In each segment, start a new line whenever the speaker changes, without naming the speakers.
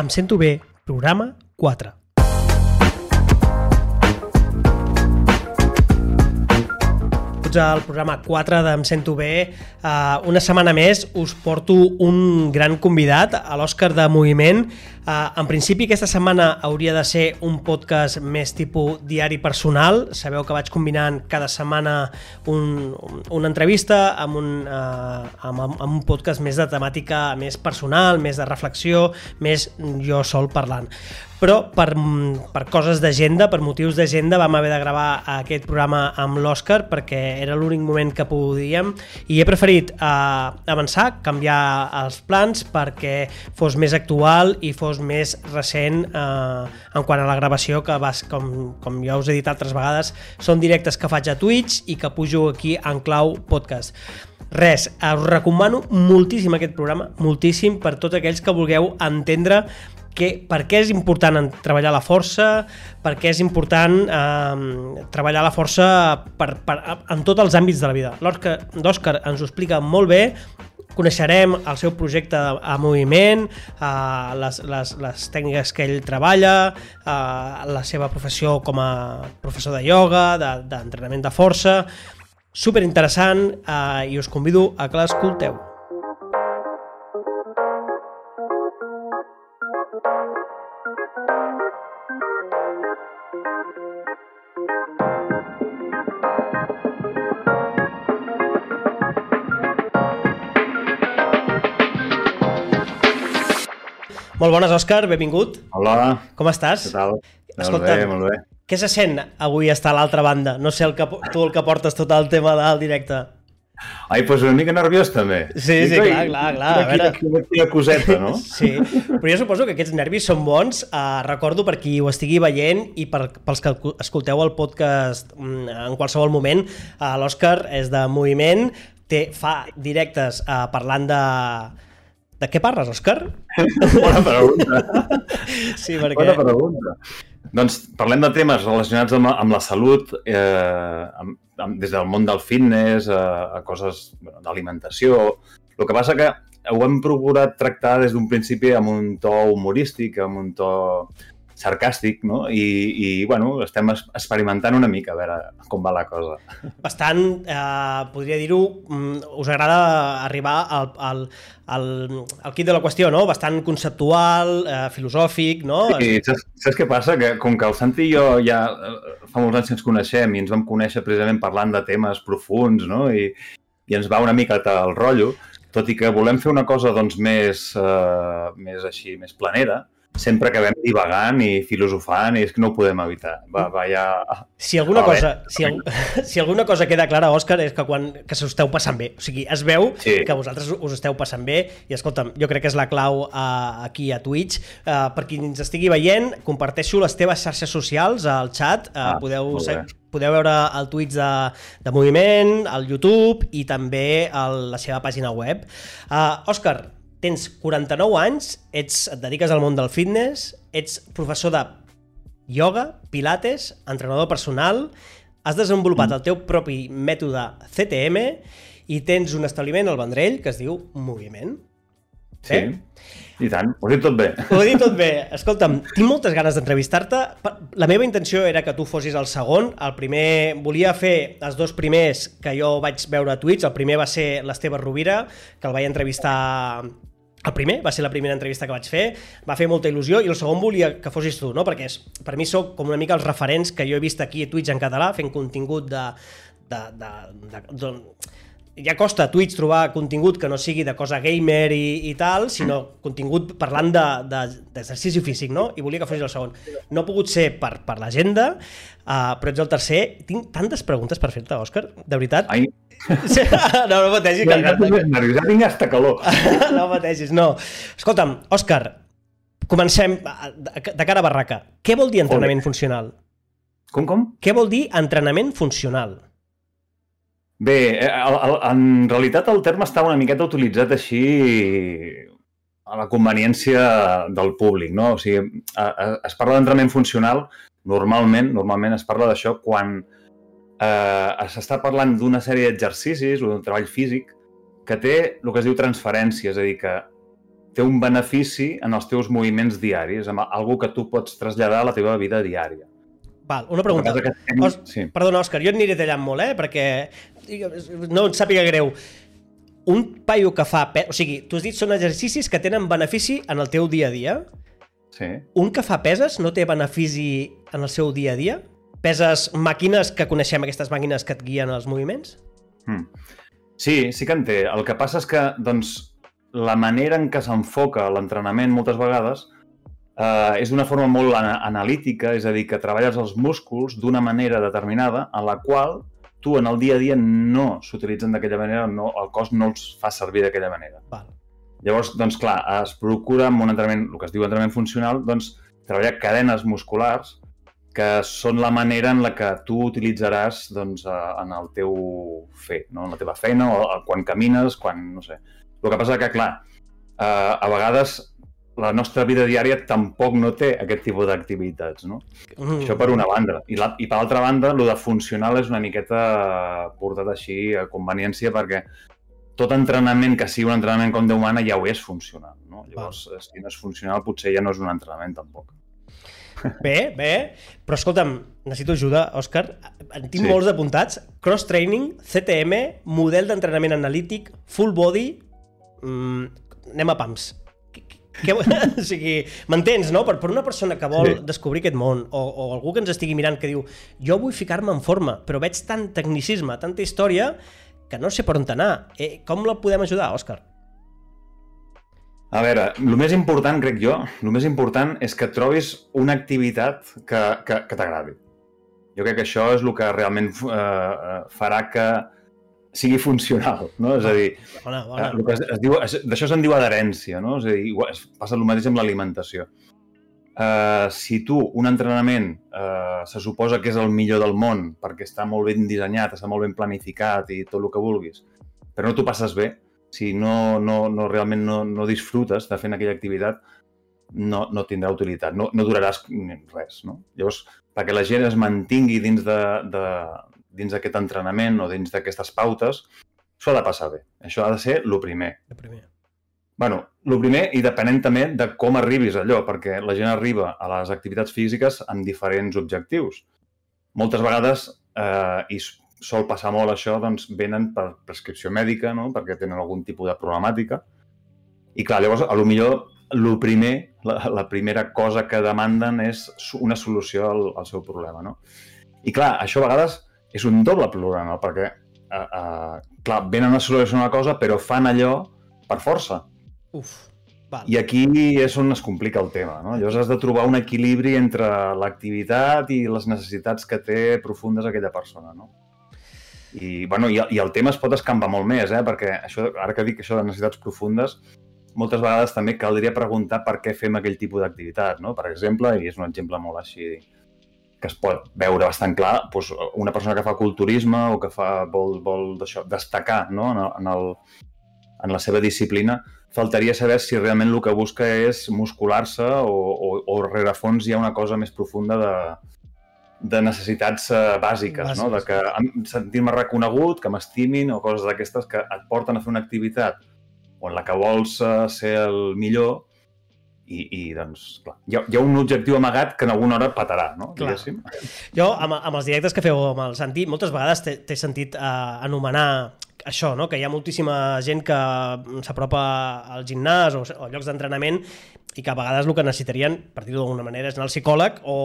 Em sento bé, programa 4. Tots al programa 4 d'Em sento bé. Uh, una setmana més us porto un gran convidat, a l'Òscar de Moviment. Uh, en principi aquesta setmana hauria de ser un podcast més tipus diari personal. Sabeu que vaig combinant cada setmana un, una entrevista amb un, uh, amb, amb un podcast més de temàtica més personal, més de reflexió, més jo sol parlant però per, per coses d'agenda, per motius d'agenda, vam haver de gravar aquest programa amb l'Òscar perquè era l'únic moment que podíem i he preferit eh, avançar, canviar els plans perquè fos més actual i fos més recent eh, en quant a la gravació que vas, com, com ja us he dit altres vegades, són directes que faig a Twitch i que pujo aquí en clau podcast. Res, us recomano moltíssim aquest programa, moltíssim per tots aquells que vulgueu entendre que, per què és important treballar la força, per què és important eh, treballar la força per, per, en tots els àmbits de la vida. L'Òscar ens ho explica molt bé, coneixerem el seu projecte a moviment, eh, les, les, les tècniques que ell treballa, eh, la seva professió com a professor de ioga, d'entrenament de, de força, super interessant eh, i us convido a que l'escolteu. Molt bones, Òscar, benvingut.
Hola.
Com estàs?
Què tal?
Escolta,
molt bé, molt bé.
Què se sent avui estar a l'altra banda? No sé el que, tu el que portes tot el tema del directe.
Ai, doncs una mica nerviós també.
Sí, sí, clar, clar, clar.
Quina, quina, quina, quina coseta, no?
Sí, però jo suposo que aquests nervis són bons. Uh, recordo per qui ho estigui veient i per, pels que escolteu el podcast mm, en qualsevol moment, uh, l'Òscar és de moviment, té, fa directes uh, parlant de de què parles, Òscar?
Bona pregunta.
Sí, perquè...
Bona pregunta. Doncs parlem de temes relacionats amb, amb la salut, eh, amb, amb, des del món del fitness a, a coses bueno, d'alimentació. El que passa que ho hem procurat tractar des d'un principi amb un to humorístic, amb un to sarcàstic, no? I, i bueno, estem experimentant una mica a veure com va la cosa.
Bastant, eh, podria dir-ho, mm, us agrada arribar al, al, al, al kit de la qüestió, no? Bastant conceptual, eh, filosòfic, no?
Sí, saps, saps què passa? Que com que el Santi i jo ja eh, fa molts anys que ens coneixem i ens vam conèixer precisament parlant de temes profuns, no? I, i ens va una mica el rotllo, tot i que volem fer una cosa doncs, més, eh, més així, més planera, sempre acabem divagant i filosofant i és que no ho podem evitar. Va, va ja...
Si alguna, cosa, si, si alguna cosa queda clara, Òscar, és que quan que s'ho esteu passant bé. O sigui, es veu sí. que vosaltres us esteu passant bé i, escolta'm, jo crec que és la clau uh, aquí a Twitch. Uh, per qui ens estigui veient, comparteixo les teves xarxes socials al chat. Uh, ah, podeu, podeu veure el Twitch de, de Moviment, al YouTube i també a la seva pàgina web. Uh, Òscar, tens 49 anys, ets, et dediques al món del fitness, ets professor de ioga, pilates, entrenador personal, has desenvolupat mm. el teu propi mètode CTM i tens un establiment al Vendrell que es diu Moviment.
Sí, eh? i tant, ho he dit tot bé.
Ho he dit tot bé. Escolta'm, tinc moltes ganes d'entrevistar-te. La meva intenció era que tu fossis el segon. El primer, volia fer els dos primers que jo vaig veure a Twitch. El primer va ser l'Esteve Rovira, que el vaig entrevistar el primer, va ser la primera entrevista que vaig fer, va fer molta il·lusió, i el segon volia que fossis tu, no? perquè és, per mi sóc com una mica els referents que jo he vist aquí a Twitch en català, fent contingut de... de, de, de, de ja costa a Twitch trobar contingut que no sigui de cosa gamer i, i tal, sinó contingut parlant d'exercici de, de, físic, no? I volia que fossis el segon. No ha pogut ser per, per l'agenda, uh, però ets el tercer. Tinc tantes preguntes per fer-te, Òscar, de veritat.
Ai,
no, no pateixis. Que...
Ja, ja tinc hasta calor.
no pateixis, no. Escolta'm, Òscar, comencem de cara a barraca. Què vol dir entrenament funcional?
Com, com?
Què vol dir entrenament funcional?
Bé, el, el, en realitat el terme està una miqueta utilitzat així a la conveniència del públic, no? O sigui, a, a, es parla d'entrenament funcional, normalment, normalment es parla d'això quan eh, s'està parlant d'una sèrie d'exercicis o d'un treball físic que té el que es diu transferència, és a dir, que té un benefici en els teus moviments diaris, amb algú que tu pots traslladar a la teva vida diària.
Val, una pregunta.
Que
que... Os... Sí. Perdona, Òscar, jo et aniré tallant molt, eh? Perquè no et sàpiga greu. Un paio que fa... Pe... O sigui, tu has dit són exercicis que tenen benefici en el teu dia a dia.
Sí.
Un que fa peses no té benefici en el seu dia a dia? Peses màquines que coneixem, aquestes màquines que et guien els moviments?
Hmm. Sí, sí que en té. El que passa és que, doncs, la manera en què s'enfoca l'entrenament moltes vegades eh, és d'una forma molt analítica, és a dir, que treballes els músculs d'una manera determinada en la qual tu en el dia a dia no s'utilitzen d'aquella manera, no, el cos no els fa servir d'aquella manera.
Val.
Llavors, doncs clar, es procura amb un entrenament, el que es diu entrenament funcional, doncs treballar cadenes musculars que són la manera en la que tu utilitzaràs doncs, en el teu fer, no? en la teva feina, o quan camines, quan, no sé. El que passa que, clar, eh, a vegades la nostra vida diària tampoc no té aquest tipus d'activitats, no? Mm. Això per una banda. I, la, i per l'altra banda, el de funcional és una miqueta portat així a conveniència perquè tot entrenament que sigui un entrenament com Déu mana ja ho és funcional, no? Llavors, ah. si no és funcional, potser ja no és un entrenament tampoc.
Bé, bé, però escolta'm, necessito ajuda, Òscar. En tinc sí. molts apuntats. Cross-training, CTM, model d'entrenament analític, full body... Mm, anem a pams. Que, o sigui, m'entens, no? Per, per una persona que vol sí. descobrir aquest món o, o algú que ens estigui mirant que diu jo vull ficar-me en forma, però veig tant tecnicisme, tanta història que no sé per on anar. Eh, com la podem ajudar, Òscar?
A veure, el més important, crec jo, el més important és que trobis una activitat que, que, que t'agradi. Jo crec que això és el que realment eh, eh farà que sigui funcional, no? És a dir, bona, bona. Eh, el que es, es diu, d'això se'n diu adherència, no? És a dir, igual, passa el mateix amb l'alimentació. Uh, si tu, un entrenament, uh, se suposa que és el millor del món perquè està molt ben dissenyat, està molt ben planificat i tot el que vulguis, però no t'ho passes bé, si no, no, no realment no, no disfrutes de fent aquella activitat, no, no tindrà utilitat, no, no duraràs res. No? Llavors, perquè la gent es mantingui dins de, de, dins d'aquest entrenament o dins d'aquestes pautes, s'ho ha de passar bé. Això ha de ser el primer.
El primer.
bueno, el primer i depenent també de com arribis allò, perquè la gent arriba a les activitats físiques amb diferents objectius. Moltes vegades, eh, i sol passar molt això, doncs venen per prescripció mèdica, no? perquè tenen algun tipus de problemàtica. I clar, llavors, a lo millor, el primer, la, la primera cosa que demanden és una solució al, al seu problema. No? I clar, això a vegades és un doble problema, perquè uh, uh, clar, venen a solucionar una cosa, però fan allò per força.
Uf, val.
I aquí és on es complica el tema. No? Llavors has de trobar un equilibri entre l'activitat i les necessitats que té profundes aquella persona. No? I, bueno, i, i el tema es pot escampar molt més, eh? perquè això, ara que dic això de necessitats profundes, moltes vegades també caldria preguntar per què fem aquell tipus d'activitat, no? Per exemple, i és un exemple molt així que es pot veure bastant clar, doncs una persona que fa culturisme o que fa, vol, vol això, destacar no? en, el, en, el, en la seva disciplina, faltaria saber si realment el que busca és muscular-se o, o, o rerefons hi ha una cosa més profunda de, de necessitats uh, bàsiques, bàsiques, no? de que sentir-me reconegut, que m'estimin o coses d'aquestes que et porten a fer una activitat o en la que vols uh, ser el millor i, i doncs, clar, hi ha, hi ha un objectiu amagat que en alguna hora patarà, no?
Clar. Jo, amb, amb els directes que feu amb el Santi, moltes vegades t'he sentit uh, anomenar això, no? que hi ha moltíssima gent que s'apropa al gimnàs o, o llocs d'entrenament i que a vegades el que necessitarien, per dir-ho d'alguna manera, és anar al psicòleg o...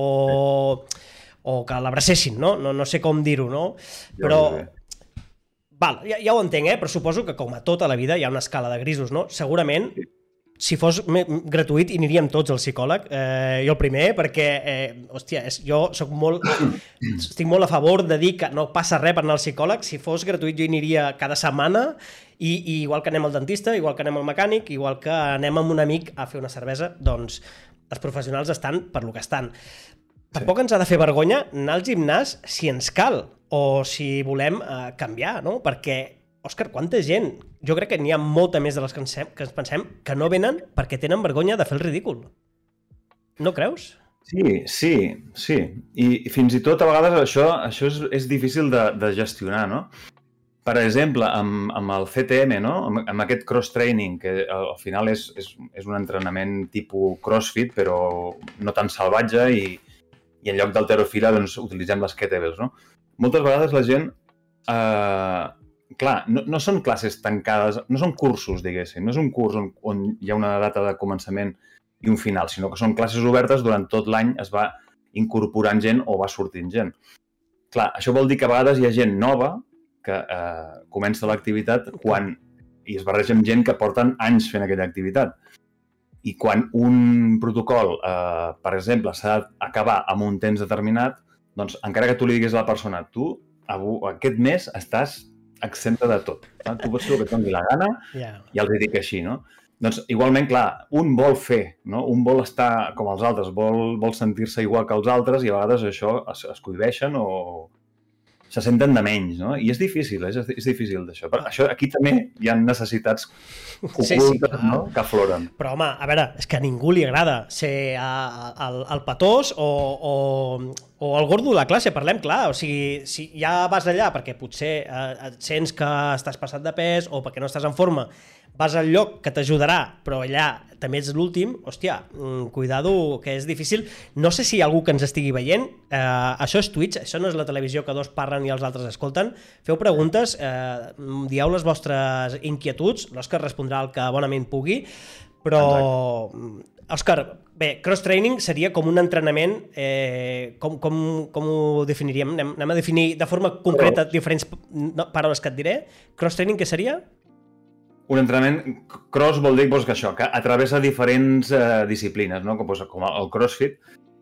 Sí o que l'abracessin, no? no? No sé com dir-ho, no? Però... Val, ja, ja ho entenc, eh? però suposo que com a tota la vida hi ha una escala de grisos, no? Segurament, si fos gratuït, hi aniríem tots al psicòleg. Eh, jo el primer, perquè, eh, hòstia, és, jo soc molt, estic molt a favor de dir que no passa res per anar al psicòleg. Si fos gratuït, jo hi aniria cada setmana i, i igual que anem al dentista, igual que anem al mecànic, igual que anem amb un amic a fer una cervesa, doncs els professionals estan per lo que estan. Tampoc ens ha de fer vergonya anar al gimnàs si ens cal o si volem eh, canviar, no? Perquè, Òscar, quanta gent? Jo crec que n'hi ha molta més de les que ens, que ens pensem que no venen perquè tenen vergonya de fer el ridícul. No creus?
Sí, sí, sí. I fins i tot a vegades això, això és, és difícil de, de gestionar, no? per exemple, amb, amb el CTM, no? amb, amb aquest cross-training, que al final és, és, és un entrenament tipus crossfit, però no tan salvatge, i, i en lloc d'alterofila doncs, utilitzem les kettlebells. No? Moltes vegades la gent... Eh, clar, no, no són classes tancades, no són cursos, diguéssim, no és un curs on, on hi ha una data de començament i un final, sinó que són classes obertes, durant tot l'any es va incorporant gent o va sortint gent. Clar, això vol dir que a vegades hi ha gent nova que eh, comença l'activitat quan i es barreja amb gent que porten anys fent aquella activitat. I quan un protocol, eh, per exemple, s'ha d'acabar amb un temps determinat, doncs encara que tu li diguis a la persona, tu aquest mes estàs exempta de tot. Eh? Tu pots fer el que et doni la gana yeah. i els dic així, no? Doncs igualment, clar, un vol fer, no? un vol estar com els altres, vol, vol sentir-se igual que els altres i a vegades això es, es cohibeixen o, se senten de menys, no? I és difícil, és, és difícil d'això. Per això aquí també hi ha necessitats ocultes sí, sí, no? que afloren.
Però, home, a veure, és que a ningú li agrada ser el, el patós o, o, o el gordo de la classe, parlem clar. O sigui, si ja vas allà perquè potser eh, sents que estàs passat de pes o perquè no estàs en forma vas al lloc que t'ajudarà, però allà també ets l'últim, hòstia, mm, cuidado, que és difícil. No sé si hi ha algú que ens estigui veient, eh, això és Twitch, això no és la televisió que dos parlen i els altres escolten. Feu preguntes, eh, dieu les vostres inquietuds, l'Òscar respondrà el que bonament pugui, però, Exacte. Òscar, bé, cross-training seria com un entrenament, eh, com, com, com ho definiríem? Anem, anem a definir de forma concreta diferents paraules que et diré. Cross-training què seria?
Un entrenament cross vol dir doncs, que això, que atravessa diferents eh, disciplines, no? com, doncs, com el crossfit,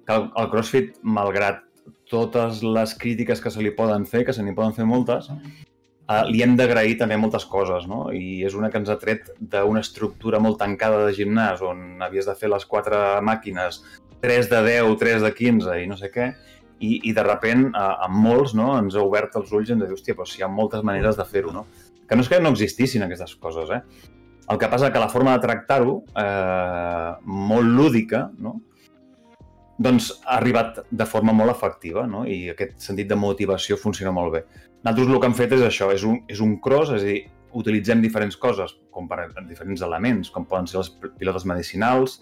que el, el crossfit, malgrat totes les crítiques que se li poden fer, que se n'hi poden fer moltes, eh, li hem d'agrair també moltes coses, no? I és una que ens ha tret d'una estructura molt tancada de gimnàs, on havies de fer les quatre màquines, 3 de 10, 3 de 15 i no sé què, i, i de repent, eh, amb molts, no? ens ha obert els ulls i ens ha dit, hòstia, però si hi ha moltes maneres de fer-ho, no? Que no és que no existissin aquestes coses, eh? El que passa que la forma de tractar-ho, eh, molt lúdica, no? doncs ha arribat de forma molt efectiva no? i aquest sentit de motivació funciona molt bé. Nosaltres el que hem fet és això, és un, és un cross, és a dir, utilitzem diferents coses, com per diferents elements, com poden ser les pilotes medicinals,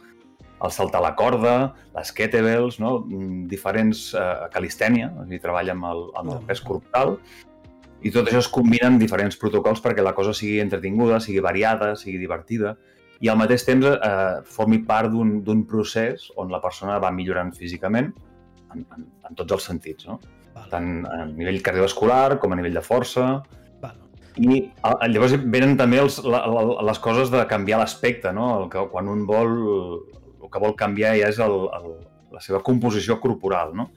el saltar la corda, les kettlebells, no? Mm, diferents eh, calistènia, és a dir, treballa amb el, amb el pes corporal, i tot això es combina amb diferents protocols perquè la cosa sigui entretinguda, sigui variada, sigui divertida i al mateix temps eh, formi part d'un procés on la persona va millorant físicament en, en, en tots els sentits, no? Vale. tant a nivell cardiovascular com a nivell de força. Vale. I a, llavors venen també els, la, la, les coses de canviar l'aspecte, no? El que, quan un vol, el que vol canviar ja és el, el, la seva composició corporal, no?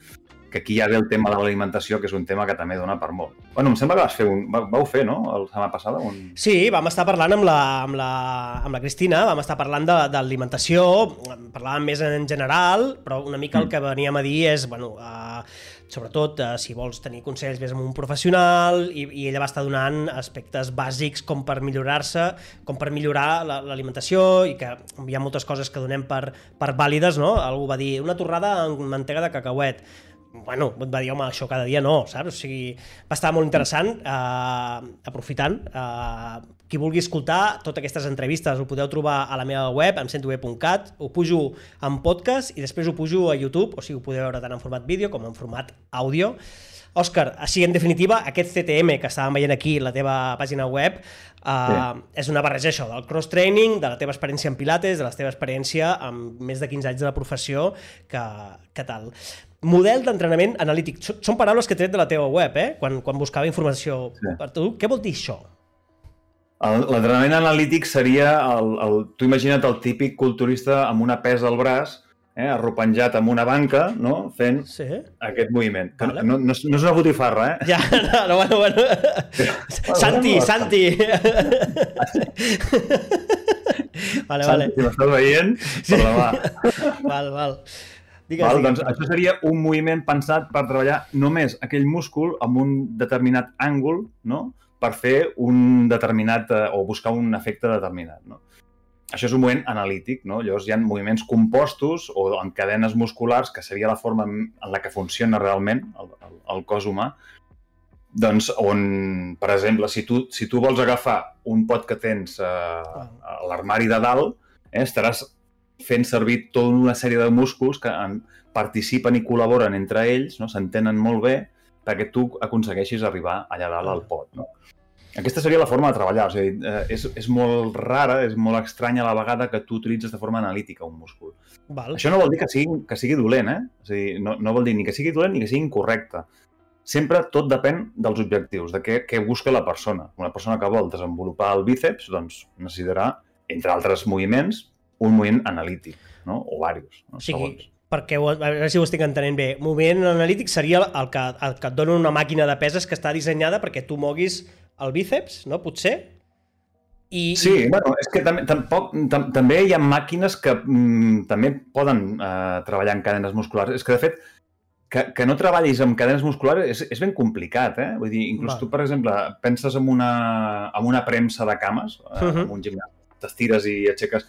Que aquí ja ve el tema de l'alimentació, que és un tema que també dona per molt. Bueno, em sembla que vas fer un, vau fer, no?, la setmana passada? Un...
Sí, vam estar parlant amb la, amb la, amb la Cristina, vam estar parlant d'alimentació, parlàvem més en general, però una mica el mm. que veníem a dir és, bueno, uh, sobretot uh, si vols tenir consells vés amb un professional i, i ella va estar donant aspectes bàsics com per millorar-se, com per millorar l'alimentació i que hi ha moltes coses que donem per, per vàlides, no? Algú va dir una torrada amb mantega de cacauet bueno, et va dir, home, això cada dia no, saps? O sigui, va estar molt interessant, eh, aprofitant. Eh, qui vulgui escoltar totes aquestes entrevistes ho podeu trobar a la meva web, en centobe.cat, ho pujo en podcast i després ho pujo a YouTube, o sigui, ho podeu veure tant en format vídeo com en format àudio. Òscar, així en definitiva, aquest CTM que estàvem veient aquí, la teva pàgina web, uh, sí. és una barreja això, del cross-training, de la teva experiència en pilates, de la teva experiència amb més de 15 anys de la professió, que, que tal. Model d'entrenament analític. Són paraules que he tret de la teva web, eh? Quan, quan buscava informació sí. per tu. Què vol dir això?
L'entrenament analític seria, el, el, tu imagina't el típic culturista amb una pesa al braç eh, arropenjat amb una banca, no?, fent sí. aquest moviment. Que vale. no, no, no, és una botifarra, eh?
Ja, no, no bueno, bueno. Santi, Santi! vale, vale.
Si m'estàs veient, sí. va.
Val, val.
Digues, Val, doncs això seria un moviment pensat per treballar només aquell múscul amb un determinat àngul, no?, per fer un determinat, eh, o buscar un efecte determinat, no? Això és un moviment analític, no? Llavors hi ha moviments compostos o en cadenes musculars, que seria la forma en la que funciona realment el, el, el cos humà, doncs on, per exemple, si tu, si tu vols agafar un pot que tens eh, a l'armari de dalt, eh, estaràs fent servir tota una sèrie de músculs que en, participen i col·laboren entre ells, no? s'entenen molt bé, perquè tu aconsegueixis arribar allà dalt al pot. No? Aquesta seria la forma de treballar. O sigui, eh, és, és molt rara, és molt estranya a la vegada que tu utilitzes de forma analítica un múscul.
Val.
Això no vol dir que sigui, que sigui dolent, eh? A dir, no, no vol dir ni que sigui dolent ni que sigui incorrecte. Sempre tot depèn dels objectius, de què, què busca la persona. Una persona que vol desenvolupar el bíceps, doncs necessitarà, entre altres moviments, un moviment analític, no? o diversos. No?
O sigui, Segons. perquè a veure si ho estic entenent bé, moviment analític seria el que, el que et dona una màquina de peses que està dissenyada perquè tu moguis el bíceps, no? Potser?
I, sí, i... bueno, és que també, tampoc, tam, també hi ha màquines que mm, també poden eh, treballar en cadenes musculars. És que, de fet, que, que no treballis amb cadenes musculars és, és ben complicat, eh? Vull dir, inclús Va. tu, per exemple, penses en una, en una premsa de cames, uh -huh. en un gimnàs, t'estires i aixeques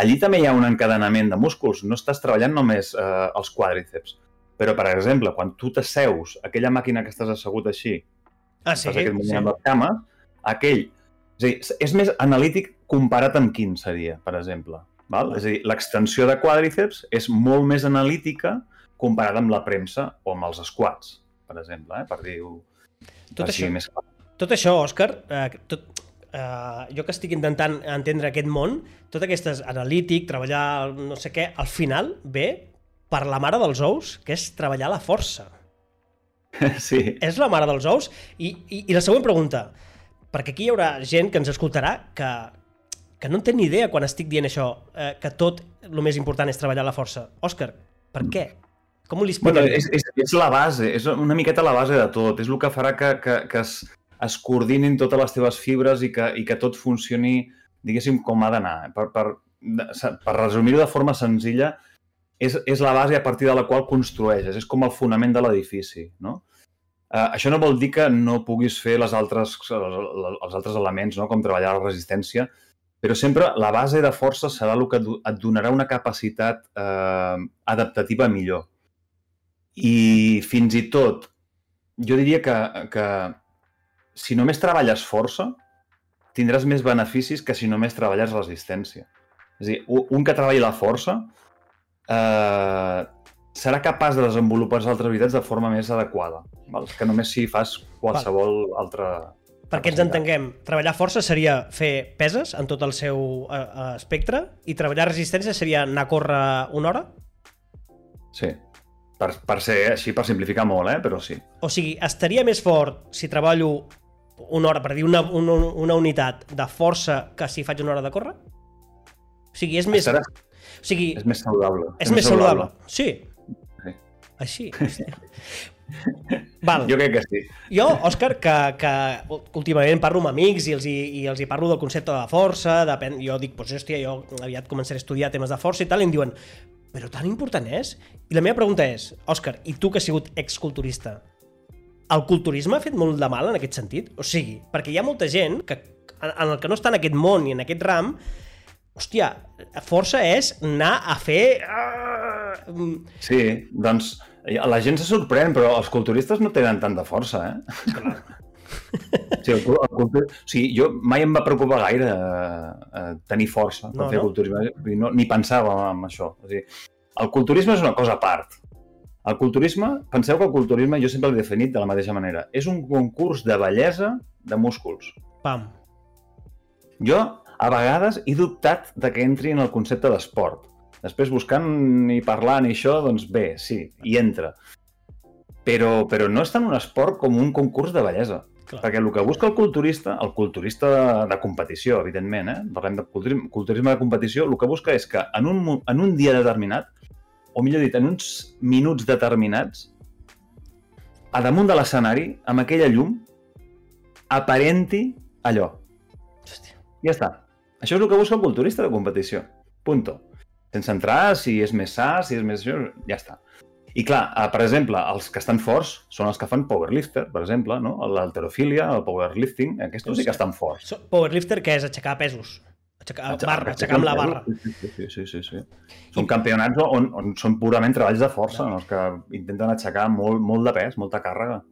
allí també hi ha un encadenament de músculs. No estàs treballant només eh, els quàdriceps. Però, per exemple, quan tu t'asseus, aquella màquina que estàs assegut així,
ah, sí?
aquest moviment sí. amb les cames, aquell... És, dir, és més analític comparat amb quin seria, per exemple. Val? És a dir, l'extensió de quàdriceps és molt més analítica comparada amb la premsa o amb els squats, per exemple, eh? per dir-ho
tot això, més clar. Tot això, Òscar, eh, tot, eh, jo que estic intentant entendre aquest món, tot aquest analític, treballar no sé què, al final ve per la mare dels ous, que és treballar la força.
Sí.
És la mare dels ous. I, i, i la següent pregunta, perquè aquí hi haurà gent que ens escoltarà que, que no entén ni idea quan estic dient això, eh, que tot el més important és treballar la força. Òscar, per què? Com ho li expliquem?
Bueno, és, és, és la base, és una miqueta la base de tot. És el que farà que, que, que es, es coordinin totes les teves fibres i que, i que tot funcioni, diguéssim, com ha d'anar. Per, per, per resumir-ho de forma senzilla, és, és la base a partir de la qual construeixes, és com el fonament de l'edifici, no? Uh, això no vol dir que no puguis fer les altres, els altres elements, no? com treballar la resistència, però sempre la base de força serà el que et donarà una capacitat eh, adaptativa millor. I fins i tot, jo diria que, que si només treballes força, tindràs més beneficis que si només treballes resistència. És dir, un que treballi la força eh, serà capaç de desenvolupar les altres habilitats de forma més adequada, val? que només si fas qualsevol val. altra...
Perquè ens entenguem, treballar força seria fer peses en tot el seu eh, espectre i treballar resistència seria anar a córrer una hora?
Sí, per, per ser així, per simplificar molt, eh? però sí.
O sigui, estaria més fort si treballo una hora, per dir una, una, una unitat de força que si faig una hora de córrer? O sigui, és més...
Estarà... O sigui, és més saludable.
És, és més saludable. saludable. Sí. sí. Així,
Val. Jo crec que sí.
Jo, Òscar, que, que últimament parlo amb amics i els hi, i els hi parlo del concepte de força, depèn, jo dic, pues, hòstia, jo aviat començaré a estudiar temes de força i tal, i em diuen, però tan important és? I la meva pregunta és, Òscar, i tu que has sigut exculturista, el culturisme ha fet molt de mal en aquest sentit? O sigui, perquè hi ha molta gent que, en el que no està en aquest món i en aquest ram, hòstia, força és anar a fer...
Sí, doncs la gent se sorprèn, però els culturistes no tenen tanta força, eh? Clar. Sí, el, el, el, sí, jo mai em va preocupar gaire eh, tenir força per no, fer no? culturisme, no, ni pensava en això. O sigui, el culturisme és una cosa a part. El culturisme, penseu que el culturisme jo sempre l'he definit de la mateixa manera. És un concurs de bellesa de músculs.
Pam.
Jo, a vegades, he dubtat de que entri en el concepte d'esport. Després, buscant i parlant i això, doncs bé, sí, hi entra. Però, però no és tant un esport com un concurs de bellesa. Clar. Perquè el que busca el culturista, el culturista de, de competició, evidentment, eh? parlem de culturisme, culturisme de competició, el que busca és que en un, en un dia determinat o millor dit, en uns minuts determinats, a damunt de l'escenari, amb aquella llum, aparenti allò. Hòstia. Ja està. Això és el que busca el culturista de competició. Punto. Sense entrar si és més sa, si és més... Ja està. I clar, eh, per exemple, els que estan forts són els que fan powerlifter, per exemple, no? l'alterofília, el powerlifting, aquests sí que estan forts.
Powerlifter, que és aixecar pesos? Aixecar, barra, aixecar amb la barra.
Sí, sí, sí. sí, sí. Són campionats on, on són purament treballs de força, no. els que intenten aixecar molt, molt de pes, molta càrrega.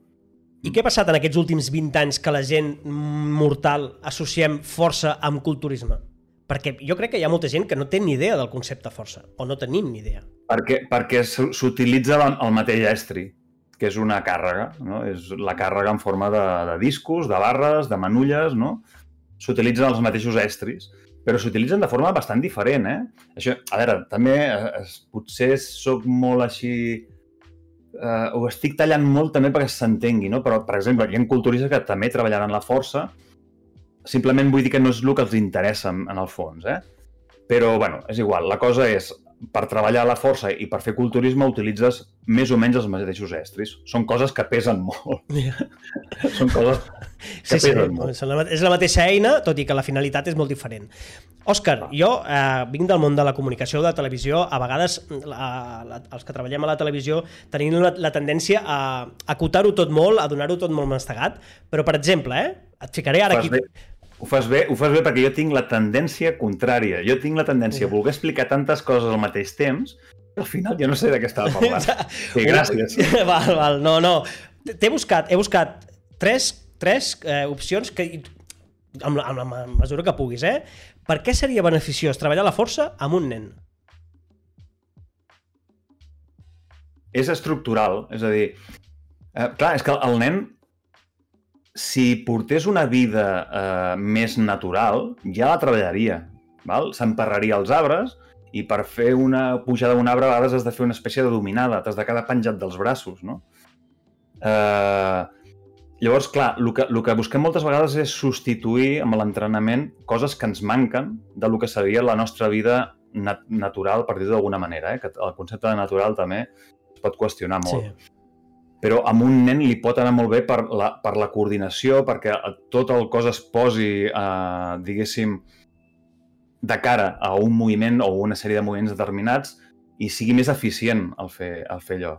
I què ha passat en aquests últims 20 anys que la gent mortal associem força amb culturisme? Perquè jo crec que hi ha molta gent que no té ni idea del concepte força, o no tenim ni idea.
Perquè, perquè s'utilitza el mateix estri, que és una càrrega, no? És la càrrega en forma de, de discos, de barres, de manulles, no? S'utilitzen els mateixos estris, però s'utilitzen de forma bastant diferent, eh? Això, a veure, també eh, potser sóc molt així... Eh, ho estic tallant molt també perquè s'entengui, no? Però, per exemple, hi ha culturistes que també treballaran la força, Simplement vull dir que no és el que els interessa en, en el fons, eh? Però, bueno, és igual. La cosa és, per treballar la força i per fer culturisme utilitzes més o menys els mateixos estris. Són coses que pesen molt. Yeah. Són coses que sí, pesen sí, molt.
La, és la mateixa eina, tot i que la finalitat és molt diferent. Òscar, ah. jo eh, vinc del món de la comunicació, de la televisió, a vegades la, la, els que treballem a la televisió tenim la, la tendència a acotar-ho tot molt, a donar-ho tot molt mastegat, però, per exemple, eh, et ficaré ara aquí... Bé.
Ho fas bé, ho fas bé perquè jo tinc la tendència contrària. Jo tinc la tendència a voler explicar tantes coses al mateix temps que al final jo no sé de què estava parlant. sí, gràcies.
val, val, no, no. T'he buscat, he buscat tres, tres eh, opcions que amb la, amb la mesura que puguis, eh? Per què seria beneficiós treballar la força amb un nen?
És estructural, és a dir, eh, clar, és que el nen si portés una vida eh, més natural, ja la treballaria. S'emparraria els arbres i per fer una pujada d'un arbre a vegades has de fer una espècie de dominada, t'has de quedar penjat dels braços, no? Eh, llavors, clar, el que, el que busquem moltes vegades és substituir amb l'entrenament coses que ens manquen de lo que seria la nostra vida nat natural, per dir-ho d'alguna manera, eh? que el concepte de natural també es pot qüestionar molt. Sí però amb un nen li pot anar molt bé per la, per la coordinació, perquè tot el cos es posi, eh, diguéssim, de cara a un moviment o una sèrie de moviments determinats i sigui més eficient el fer, el fer allò.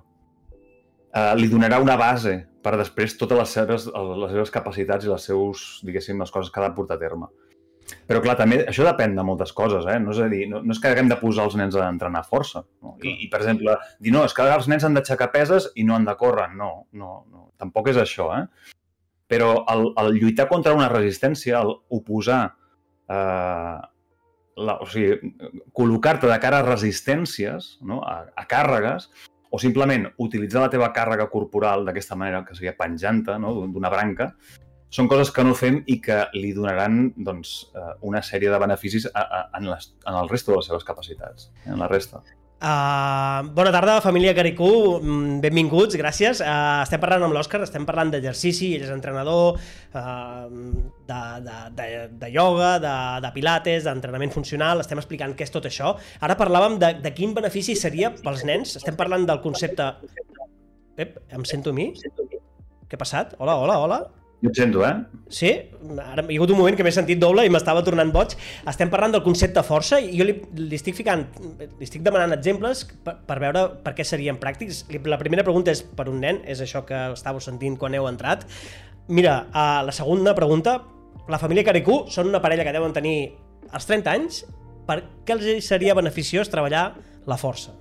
Eh, li donarà una base per després totes les seves, les seves capacitats i les seus, diguéssim, les coses que ha de portar a terme. Però clar, també això depèn de moltes coses, eh? No és a dir, no, no és que haguem de posar els nens a entrenar força. No? I, I, per exemple, dir, no, és que els nens han d'aixecar peses i no han de córrer. No, no, no. Tampoc és això, eh? Però el, el lluitar contra una resistència, el oposar, eh, la, o sigui, col·locar-te de cara a resistències, no? a, a càrregues, o simplement utilitzar la teva càrrega corporal d'aquesta manera, que seria penjant no? d'una branca, són coses que no fem i que li donaran doncs, eh, una sèrie de beneficis a, a, en, les, en el resto de les seves capacitats, en la resta.
Uh, bona tarda, família Caricú, mm, benvinguts, gràcies. Uh, estem parlant amb l'Òscar, estem parlant d'exercici, ell és entrenador, uh, de, de, de, de ioga, de, de pilates, d'entrenament funcional, estem explicant què és tot això. Ara parlàvem de, de quin benefici seria pels nens, estem parlant del concepte... Ep, em sento a mi? Què ha passat? Hola, hola, hola.
Jo et sento, eh?
Sí? Ara hi ha hagut un moment que m'he sentit doble i m'estava tornant boig. Estem parlant del concepte força i jo li, li estic ficant, li estic demanant exemples per, per veure per què serien pràctics. La primera pregunta és per un nen, és això que estàveu sentint quan heu entrat. Mira, uh, la segona pregunta, la família Caricú són una parella que deuen tenir els 30 anys, per què els seria beneficiós treballar la força?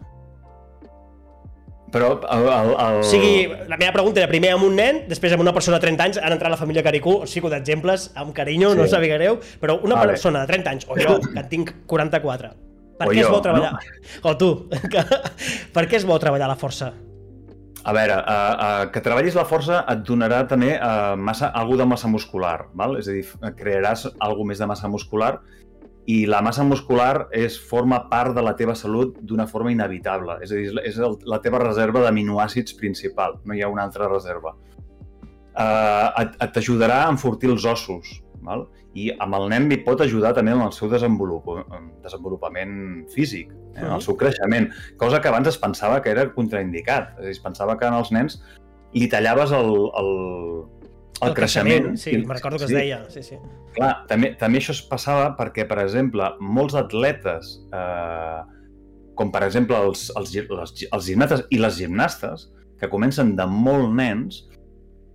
Però el, el, el...
O sigui, la meva pregunta era primer amb un nen, després amb una persona de 30 anys, han entrat la família Caricú, o sigui, d'exemples, amb carinyo, sí. no sabia greu, però una vale. persona de 30 anys, o jo, que en tinc 44, per o què jo, es vol treballar? No? O tu, que, per què es vol treballar la força?
A veure, uh, uh, que treballis la força et donarà també uh, massa, algú de massa muscular, val? és a dir, crearàs alguna més de massa muscular i la massa muscular és, forma part de la teva salut d'una forma inevitable. És a dir, és el, la teva reserva d'aminoàcids principal, no hi ha una altra reserva. Uh, et, et ajudarà a enfortir els ossos, val? i amb el nen li pot ajudar també en el seu desenvolup desenvolupament físic, eh, en el seu creixement, cosa que abans es pensava que era contraindicat. És a dir, es pensava que en els nens li tallaves el, el, el, el creixement. creixement.
Sí, me'n recordo que sí. es deia. Sí, sí.
Clar, també, també això es passava perquè, per exemple, molts atletes, eh, com per exemple els, els, els, els gimnastes i les gimnastes, que comencen de molt nens,